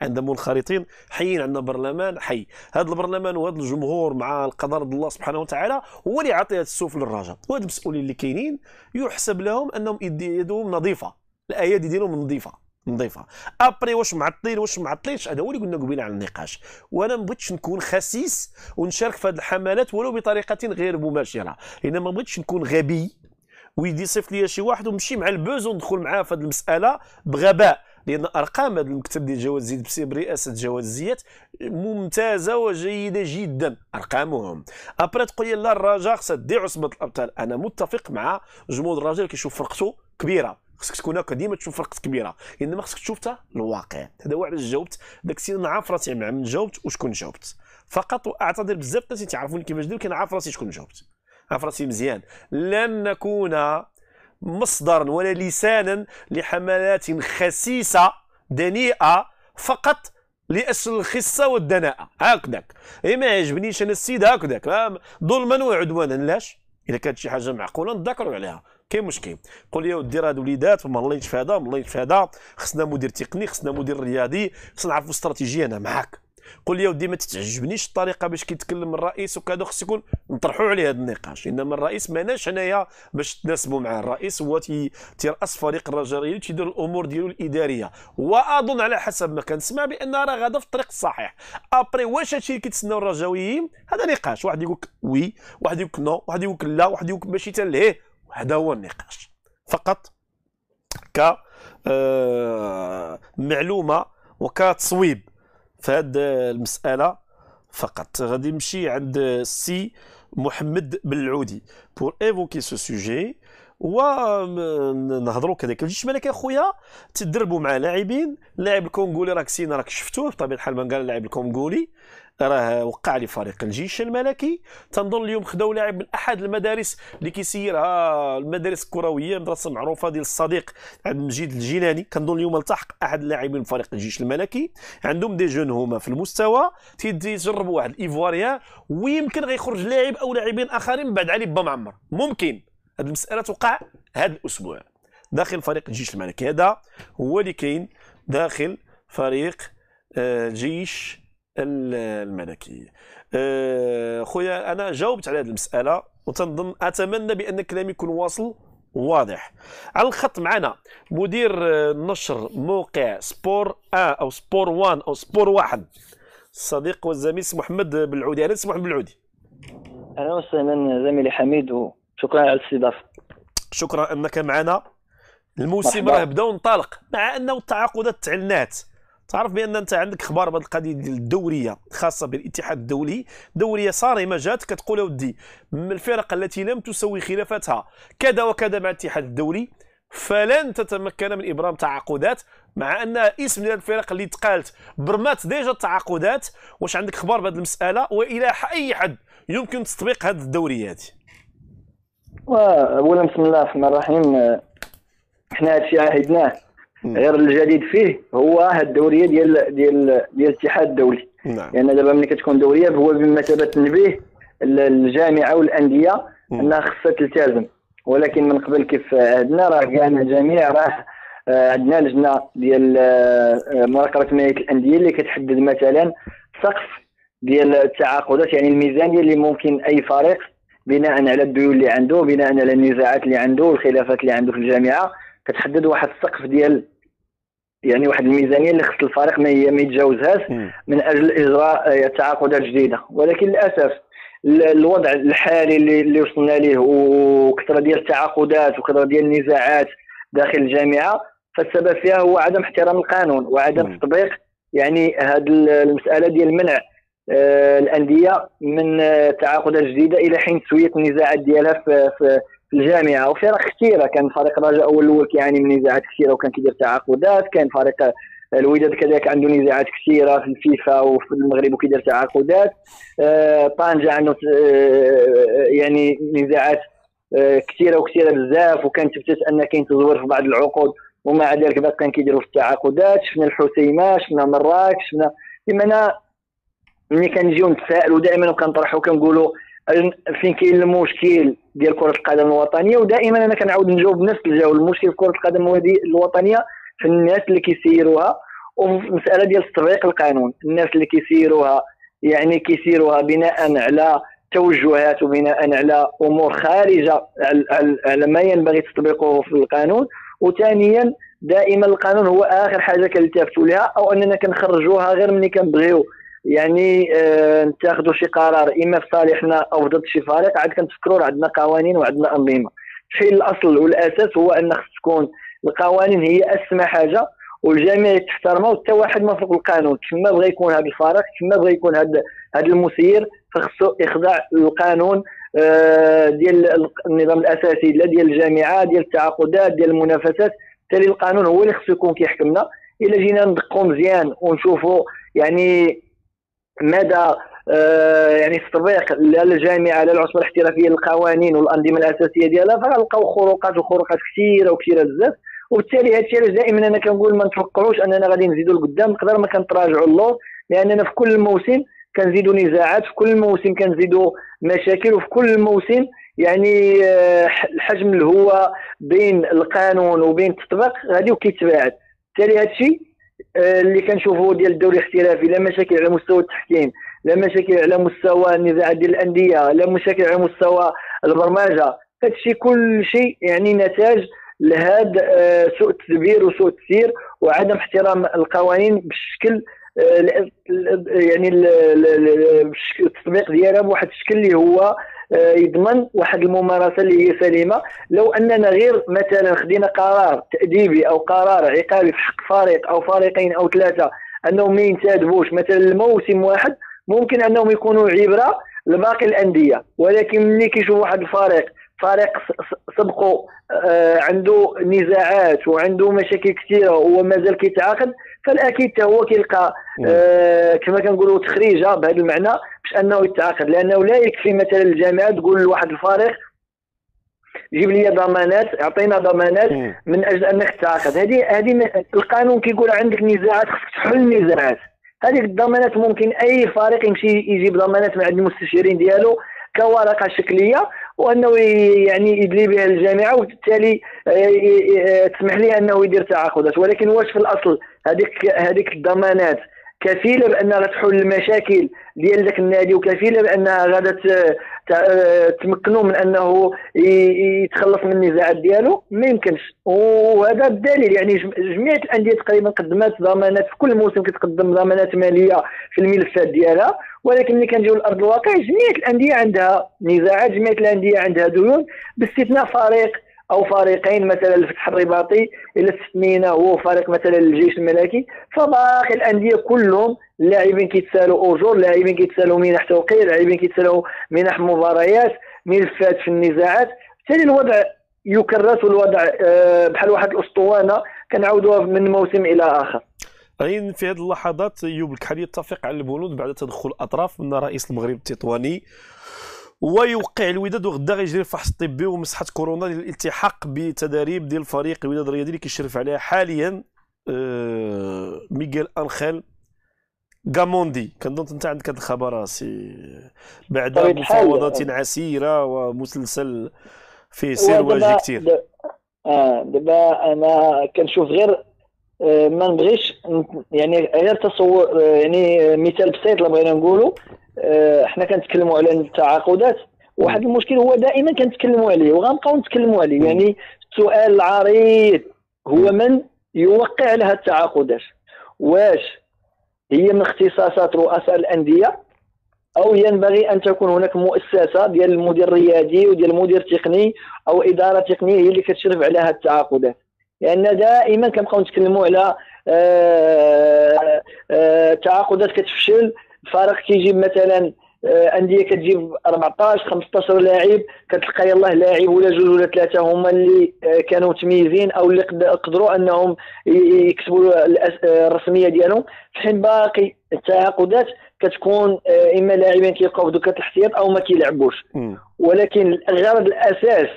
عندنا منخرطين حيين عندنا برلمان حي. هذا البرلمان وهذا الجمهور مع القدر الله سبحانه وتعالى هو اللي يعطي هذا السفل للرجاء. وهاد المسؤولين اللي كاينين يحسب لهم أنهم يد- يدهم نظيفة الأيادي ديالهم نظيفة نظيفة. ابري واش معطلين واش معطلينش هذا هو اللي قلنا قبيلة على النقاش. وأنا ما بغيتش نكون خسيس ونشارك في هذه الحملات ولو بطريقة غير مباشرة. لأن ما بغيتش نكون غبي ويدي يصيفط لي شي واحد ونمشي مع البوز وندخل معاه في هذه المسألة بغباء. لأن أرقام هذا المكتب ديال جواز زيد بسي برئاسة جواز الزيات ممتازة وجيدة جدا أرقامهم. ابري تقول لي لا الرجاء خصها دي عصبة الأبطال. أنا متفق مع جمهور الرجاء اللي كيشوف فرقته كبيرة. خصك تكون هكا ديما تشوف فرقة كبيرة. إنما خصك تشوف الواقع. هذا هو علاش جاوبت. داك السيد أنا عارف راسي مع من جاوبت وشكون جاوبت. فقط وأعتذر بزاف الناس تعرفوني كيفاش ندير كي عارف راسي شكون جاوبت. عارف راسي مزيان. لن نكون مصدرا ولا لسانا لحملات خسيسة دنيئة فقط لاجل الخسة والدناءة. هكذاك. إيه ما يعجبنيش أنا السيد هكذاك. آه، ظلما وعدوانا. لاش؟ اذا كانت شي حاجة معقولة نذكروا عليها. كاين مشكل. قول لي ودي راه هاد وليدات ما الله هذا ما الله هذا. خصنا مدير تقني خصنا مدير رياضي خصنا نعرفوا استراتيجيه أنا معاك. لي يا ودي ما تتعجبنيش الطريقة باش كيتكلم الرئيس وكذا خص يكون نطرحوا عليه هذا النقاش. انما الرئيس ماناش حنايا باش تناسبوا معاه الرئيس هو تي- تيرأس فريق الرجا اللي تيدير الأمور ديالو الإدارية. وأظن على حسب ما كنسمع بأن راه غادا في الطريق الصحيح. après واش هادشي اللي كيتسناو الرجاويين؟ هذا نقاش. واحد يقول oui واحد يقول non واحد يقول لا واحد يقول ماشي تلهيه هذا هو النقاش. فقط ك آه، معلومة وكتصويب. هذه المسألة فقط. غادي نمشي عند السي محمد بن العودي pour évoquer ce sujet ونهضروا كذلك. الجيش الملكي اخويا تدربوا مع لاعبين. اللاعب الكونغولي راك سينا راك شفتوه بطبيعة الحال ما قال اللاعب الكونغولي. راه وقع لفريق الجيش الملكي. تنظن اليوم خداو لاعب من أحد المدارس اللي كيسيرها المدارس الكروية مدرسة معروفة ديال الصديق عبد المجيد الجيلاني. كنظن اليوم التحق أحد اللاعبين من فريق الجيش الملكي. عندهم des jeunes هما في المستوى. تيجربوا واحد ال ivoirien ويمكن غيخرج لاعب أو لاعبين آخرين بعد علي با معمر ممكن. هذه المسألة توقع هذا الأسبوع. داخل فريق الجيش الملكي. هذا هو اللي كاين داخل فريق آه، الجيش ال- الملكي آه، خويا أنا جاوبت على هذه المسألة وتنظن أتمنى بأن كلامي يكون واصل واضح على الخط معنا مدير آه، نشر موقع سبور 1 أو سبور 1 أو سبور 1 الصديق والزميل محمد بالعودي سي محمد بالعودي أهلا وسهلا زميلي حميد وشكرا على الاستضافة. شكرا أنك معنا. الموسم. راه بدأ وانطلق مع أنه التعاقدات تعلنات تعرف بأن أنت عندك أخبار بهذه القضية ديال الدورية خاصة بالاتحاد الدولي. دورية صارمة جات كتقول ودي من الفرق التي لم تسوي خلافاتها كذا وكذا مع الاتحاد الدولي فلن تتمكن من إبرام تعاقدات مع أن اسم ديال الفرق اللي تقالت برمات ديجا التعاقدات. واش عندك خبر بهذه المسألة؟ وإلى أي حد يمكن تطبيق هذه الدوريات اولا بسم الله الرحمن الرحيم. حنا هادشي عهدناه غير الجديد فيه هو هاد الدورية ديال ديال ديال الاتحاد الدولي. نعم. لأن دابا ملي كتكون دورية هو بمثابه تنبيه الجامعة والأندية أنها خصها تلتزم. ولكن من قبل كيف عندنا راه كاع الجميع راه آه، عندنا لجنة ديال آه، مراقبه ماليه الأندية اللي كتحدد مثلا سقف ديال التعاقدات يعني الميزانيه اللي ممكن أي فريق بناء على الديون اللي عنده بناء على النزاعات اللي عنده والخلافات اللي عنده في الجامعة. كتحدد واحد السقف ديال يعني واحد الميزانية اللي خص الفريق ما ما يتجاوزهاش من أجل إجراء آه، تعاقدات جديده ولكن للأسف الوضع الحالي اللي, اللي وصلنا ليه وكثرة ديال التعاقدات وكثرة ديال النزاعات داخل الجامعة فالسبب فيها هو عدم احترام القانون وعدم تطبيق يعني هذه المسألة ديال منع آه، الأندية من آه، تعاقدات جديدة إلى حين تسوية النزاعات ديالها في, في في الجامعة وفرق كثيرة. كان فريق الرجاء أول الأول كيعاني من نزاعات كثيرة وكان كيدير تعاقدات. كان فريق الوداد كذلك عنده نزاعات كثيرة في الفيفا وفي المغرب وكيدير تعاقدات. آه، طنجة عنده آه، يعني نزاعات آه، كثيرة وكثيرة بزاف. وكان تفتت أن كاين تزوير في بعض العقود. ومع ذلك باقي كان كيديروا في التعاقدات. شفنا الحسيمة شفنا مراكش شفنا بمعنى ملي كنجيو نتسائلوا دائما وكنطرحوا كنقولوا فين كاين المشكل ديال كرة القدم الوطنية ودائما أنا كنعاود نجاوب بنفس الجواب. المشكل في كرة القدم الوطنية في الناس اللي كيسيروها وفي مساله ديال تطبيق القانون. الناس اللي كيسيروها يعني كيسيروها بناء على توجهات وبناء على أمور خارجة على ما ينبغي تطبيقه في القانون. وثانيا دائما القانون هو آخر حاجة كنلتفتوا لها أو أننا كنخرجوها غير ملي كنبغيو. يعني آه نتاخذوا شي قرار إما في صالحنا أو ضد شي فريق عاد كنتفكروا عندنا قوانين وعندنا أنظمة. في الأصل والأساس هو أن خص تكون القوانين هي أسمى حاجة والجميع تحترمها وحتى واحد ما فوق القانون. كما بغى يكون هذا الفريق كما بغى يكون هذا هذا المسير فخصو يخضع للقانون آه ديال النظام الأساسي لا ديال الجامعة ديال التعاقدات ديال المنافسات. بالتالي القانون هو اللي خصو يكون كيحكمنا. إلا جينا ندقوا مزيان ونشوفوا يعني مدى آه يعني تطبيق للجامعه للعصبه الاحترافية للقوانين والأنظمة الأساسية ديالها فغنلقاو خروقات وخروقات كثيرة وكثيرة بزاف. وبالتالي هذا الشيء دائما أنا كنقول ما نتوقعوش أننا غادي نزيدوا لقدام نقدر ما كنتراجعوا اللور لأننا في كل موسم كنزيدوا نزاعات في كل موسم كنزيدوا مشاكل وفي كل موسم يعني آه، الحجم اللي هو بين القانون وبين التطبيق غادي وكيتباعد بالتالي هذا الشيء اللي كنشوفوا ديال الدوري الاحترافي لا مشاكل على مستوى التحكيم لا مشاكل على مستوى النزاعات ديال الأندية لا مشاكل على مستوى البرمجة. هذا الشيء كل شيء يعني نتاج لهذا آه، سوء التدبير وسوء التسيير وعدم احترام القوانين بالشكل آه، يعني التطبيق ديالها بواحد الشكل اللي هو آه، يضمن واحد الممارسة اللي هي سليمة. لو أننا غير مثلا خدينا قرار تأديبي أو قرار عقابي في حق فريق أو فريقين أو ثلاثة أنهم ما ينتدبوش مثلا الموسم واحد ممكن أنهم يكونوا عبرة لباقي الأندية. ولكن ملي كيشوف واحد الفريق فريق سبقوا آه، عنده نزاعات وعنده مشاكل كثيرة وهو مازال كيتعاقد فالأكيد حتى هو كيلقى آه كما كنقولوا تخريجة بهذا المعنى باش أنه يتعاقد لأنه لا يكفي مثلا الجامعة تقول لواحد الفريق جيب لي ضمانات أعطينا ضمانات من أجل أنك تتعاقد هذه هذه القانون كيقول عندك نزاعات خصك تحل النزاعات هذه الضمانات ممكن أي فريق يمشي يجيب ضمانات من عند المستشارين ديالو كورقة شكلية وأنه يعني يدلي بها الجامعة وبالتالي آه، آه، تسمح ليه أنه يدير تعاقدات. ولكن واش في الأصل هذيك هذيك الضمانات؟ كفيلة بأنها غتحل المشاكل ديال ذاك النادي وكفيلة بأنها غادا تمكنوا من أنه يتخلص من النزاعات ديالو؟ ما يمكنش. وهذا الدليل يعني جميع الأندية تقريبا قدمت ضمانات في كل موسم كتقدم ضمانات مالية في الملفات ديالها. ولكن ملي كنجيو لارض الواقع جميع الأندية عندها نزاعات جميع الأندية عندها ديون باستثناء فريق أو فريقين مثلا الفتح الرباطي إلى استثنينا هو فريق مثلا الجيش الملكي. فباقي الأندية كلهم اللاعبين كيتسالوا اوجور لاعبين كيتسالوا منح توقيع لاعبين كيتسالوا منح مباريات ملفات في النزاعات. بالتالي الوضع يكرس الوضع آه، بحال واحد الأسطوانة كنعاودوها من موسم إلى آخر. غين في هذه اللحظات ايوب الكحلي يتفق على البنود بعد تدخل الأطراف من رئيس المغرب التطواني ويوقع الوداد وغدا غيجري الفحص الطبي ومسحة كورونا للالتحاق بتدريب ديال فريق الوداد الرياضي اللي كيشرف عليها حاليا آه، ميغيل أنخيل غاموندي. كنظن أنت عندك هذا الخبر سي بعد. مفاوضات عسيرة ومسلسل فيه سير واجي كثير آه دابا أنا كنشوف غير آه، ما نبغيش يعني غير تصور آه، يعني مثال بسيط اللي بغينا نقولوا آه، حنا كنتكلموا على التعاقدات. واحد المشكل هو دائما كنتكلموا عليه وغنبقاو نتكلموا عليه. يعني السؤال العريض هو من يوقع لها التعاقدات؟ واش هي من اختصاصات رؤساء الأندية؟ أو ينبغي أن تكون هناك مؤسسة ديال المدير الرياضي وديال المدير التقني أو إدارة تقنية هي اللي كتشرف على هذه التعاقدات؟ لأن دائما كنبقاو نتكلموا على آه، آه، تعاقدات كتفشل. فريق كيجيب مثلا آه، أندية كتجيب 14 15 لاعب كتلقى يلاه لاعب ولا جوج ولا ثلاثة هما اللي آه، كانوا متميزين أو اللي قد- قدروا أنهم يكسبوا آه، الرسمية ديالهم. في حين باقي التعاقدات كتكون آه، إما لاعبين كيبقاو في دكه الاحتياط أو ما كيلعبوش. ولكن الغرض الأساس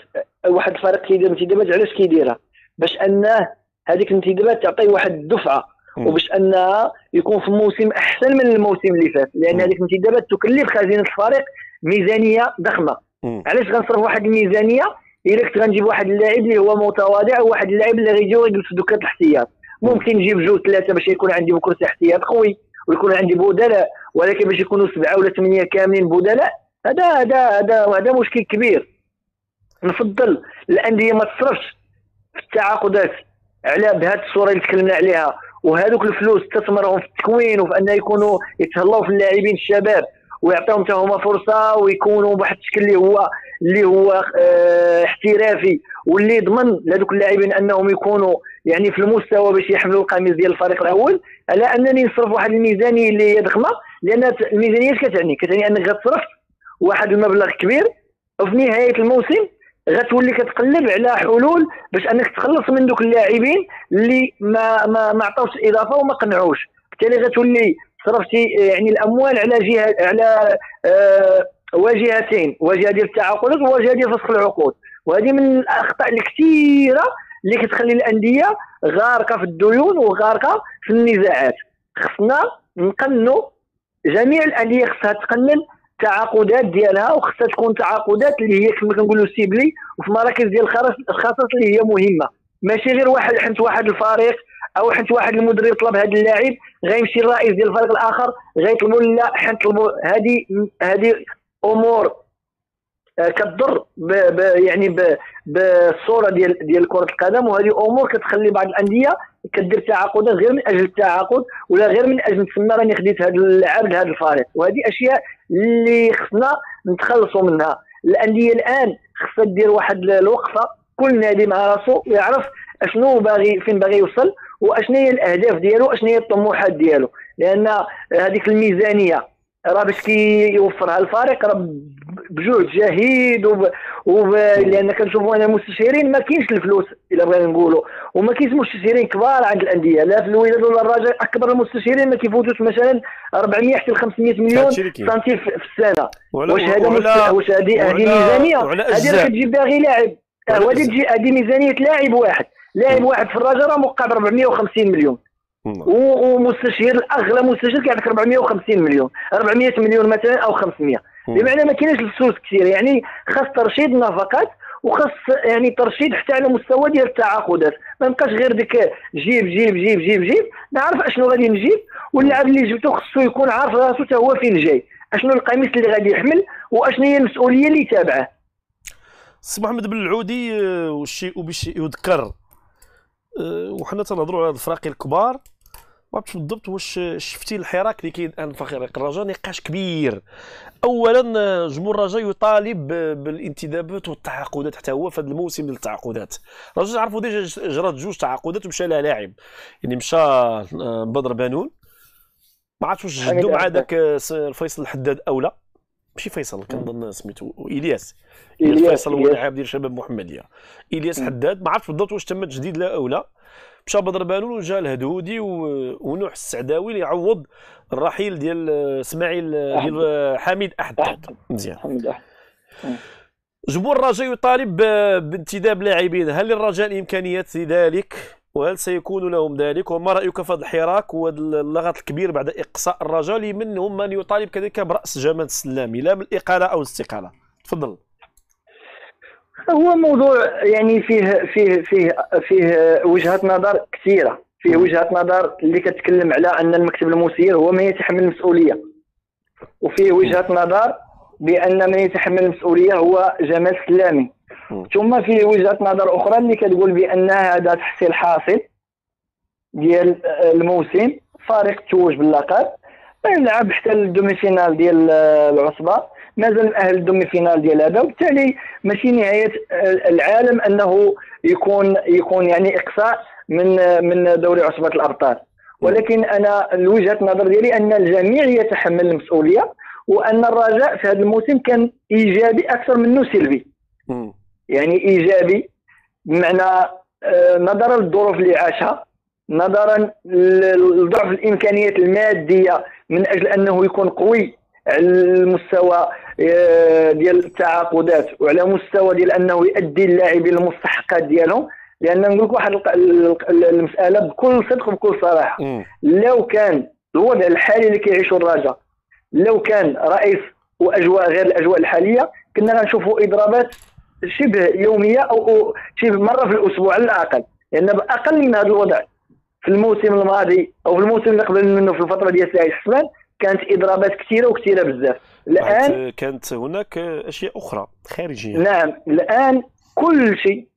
واحد الفريق كيدير انتدابات علاش كيديرها؟ باش انه هذيك الانتدابات تعطي واحد الدفعة. وباش انها يكون في موسم أحسن من الموسم اللي فات. لأن. هذيك الانتدابات تكلف خزينة الفريق ميزانية ضخمة. علاش غنصرف واحد الميزانية؟ إلا كنت غنجيب واحد اللاعب اللي هو متواضع وواحد اللاعب اللي غيجي ويجلس في دكه الاحتياط. ممكن نجيب جوج ثلاثة باش يكون عندي كرسي احتياط قوي ويكون عندي بدلاء ولكن باش يكونوا سبعة ولا ثمانية كاملين بدلاء هذا هذا هذا هذا مشكل كبير. نفضل الأندية ما تصرفش. التعاقدات على بهذه الصورة اللي تكلمنا عليها وهذوك الفلوس تستثمرهم في التكوين وفي أن يكونوا يتهلاو في اللاعبين الشباب ويعطيهم حتى فرصة ويكونوا بواحد الشكل اللي هو اللي هو آه احترافي واللي يضمن لهذوك اللاعبين أنهم يكونوا يعني في المستوى باش يحملوا القميص ديال الفريق الأول على أنني نصرف واحد الميزانيه اللي هي ضخمة لأن الميزانية اش كتعني؟ كتعني أنك غتصرف واحد المبلغ كبير وفي نهاية الموسم غتولي كتقلب على حلول باش انك تخلص من دوك اللاعبين اللي ما ما ما عطاوش الاضافه وما قنعوش. بالتالي غتولي صرفتي يعني الأموال على جهه على آه واجهتين. واجهة ديال التعاقدات وواجهة ديال فسخ العقود. وهذه من الأخطاء الكثيرة اللي كتخلي الأندية غارقة في الديون وغارقة في النزاعات. خصنا نقنوا جميع الأندية خصها تقنن التعاقدات ديالها وخصها تكون تعاقدات اللي هي كما كنقولوا سيبلي وفي مراكز ديال الخصص اللي هي مهمة. ماشي غير واحد حنت واحد الفريق أو حنت واحد المدرب طلب هذا اللاعب غيمشي الرئيس ديال الفريق الآخر غيطلبوا لا حنطلبوا هذه هذه أمور آه، كتضر يعني بالصورة ديال ديال كرة القدم وهذه أمور كتخلي بعض الأندية كدير تعاقدات غير من أجل التعاقد ولا غير من أجل تسمى راني خديت هذا اللاعب لهذا الفريق. وهذه أشياء اللي خصنا نتخلصوا منها. الانديه الآن خصها دير واحد الوقفة كل نادي مع راسو يعرف أشنو باغي فين باغي يوصل وأشنو هي الأهداف ديالو اشنو هي الطموحات ديالو. لأن هذيك الميزانية راه باش كيوفرها الفريق راه بجهد جهيد وب... وب... لأن كنشوفوا أنا المستشارين ما كاينش الفلوس إلا بغينا نقولوا. وما كاينش مستشارين كبار عند الأندية. لا في الوداد ولا الرجاء أكبر المستشارين ما كيفوتوش مثلا 400 حتى 500 مليون. سنتيم في السنة. واش هذا وعلى- واش هذه هذه ميزانية؟ هذه. راه كتجيب باغي لاعب. هذه ميزانية لاعب واحد. لاعب واحد في الرجاء راه مقابل 450 مليون. ومستشير الأغلى مستشير كيعطيك 450 مليون. 400 مليون مثلا أو 500 مم. بمعنى ما كاينش الفلوس كثير. يعني خاص ترشيد النفقات وخاص يعني ترشيد حتى على مستوى ديال التعاقدات. ما يبقاش غير ديك جيب جيب جيب جيب جيب. نعرف أشنو غادي نجيب واللاعب اللي جبته خصو يكون عارف راسو حتى هو فين جاي. أشنو القميص اللي غادي يحمل وأشنو هي المسؤولية اللي تابعه سي محمد بن العودي آه، والشيء بالشيء يذكر. وحنا تنهضروا على هاد الفراقي الكبار. ما عرفتش بالضبط واش شفتي الحراك اللي كاين الآن في فريق الرجاء نقاش كبير. اولا جمهور الرجاء يطالب بالانتدابات والتعاقدات. حتى هو في هذا الموسم ديال التعاقدات. الرجاء عرفوا déjà جرات جوج تعاقدات ومشى لها لاعب. يعني مشى آه، بدر بانون ما عرفتش واش جدوا مع. ذاك س- فيصل الحداد أو لا. ماشي فيصل كنظن سميتو إلياس. إلياس، فيصل هو إلياس. لاعب ديال شباب محمدية. إلياس حداد ما عرفتش بالضبط واش تم تجديد لا أو لا. مشى بدر بانون وجا الهدودي ونوح السعداوي ليعوض الرحيل ديال إسماعيل ديال حميد احد مزيان. الحمد لله جمهور الرجاء يطالب بانتداب لاعبين. هل للرجاء الإمكانيات لذلك؟ وهل سيكون لهم ذلك؟ وما رأيك في هذا الحراك وهذا اللغط الكبير بعد إقصاء الرجاء لمنهم من يطالب كذلك برأس جمال السلامي لا بالإقالة أو الاستقالة؟ تفضل. هو موضوع يعني فيه فيه فيه فيه وجهات نظر كثيرة فيه وجهات نظر اللي كتكلم على أن المكتب المسير هو من يتحمل المسؤولية. وفيه وجهه نظر بأن من يتحمل المسؤولية هو جمال السلامي. ثم فيه وجهة نظر أخرى اللي كتقول بان هذا تحصيل حاصل ديال الموسم فريق توج باللقب يلعب حتى ال demi-finale ديال العصبة. مازال مأهل ال demi-finale ديال هذا وبالتالي ماشي نهاية العالم أنه يكون يكون يعني إقصاء من من دوري عصبة الأبطال. ولكن أنا وجهه النظر ديالي أن الجميع يتحمل المسؤولية وأن الرجاء في هذا الموسم كان إيجابي أكثر منه سلبي. يعني إيجابي بمعنى آه، نظرا للظروف اللي عاشها نظرا لضعف الإمكانيات المادية من أجل أنه يكون قوي على المستوى آه، ديال التعاقدات وعلى مستوى ديال أنه يؤدي اللاعبين المستحقات ديالهم لأن نقول لك واحد المسألة بكل صدق وبكل صراحة. لو كان الوضع الحالي اللي كيعيشه الرجاء لو كان رئيس وأجواء غير الأجواء الحالية كنا غنشوفوا إضرابات شبه يومية أو شبه مرة في الأسبوع على الأقل. لأن بأقل من هذا الوضع. في الموسم الماضي أو في الموسم اللي قبل منه في الفترة ديال سعيد حسان كانت إضرابات كثيرة وكثيرة بزاف. الآن كانت هناك أشياء أخرى خارجية. نعم الآن كل شيء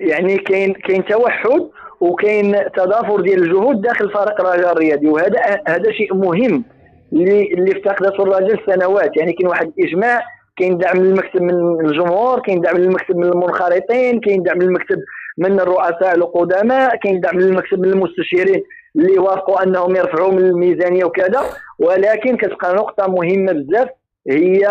يعني كاين كاين توحد وكاين تضافر ديال الجهود داخل فريق الرجاء الرياضي. وهذا هذا شيء مهم اللي اللي افتقدته الرجاء سنوات. يعني كاين واحد الإجماع كاين دعم للمكتب من الجمهور كاين دعم للمكتب من المنخرطين كاين دعم للمكتب من الرؤساء القدماء كاين دعم للمكتب من المستشيرين اللي وافقوا أنهم يرفعوا من الميزانية وكذا. ولكن كتبقى نقطة مهمة بزاف هي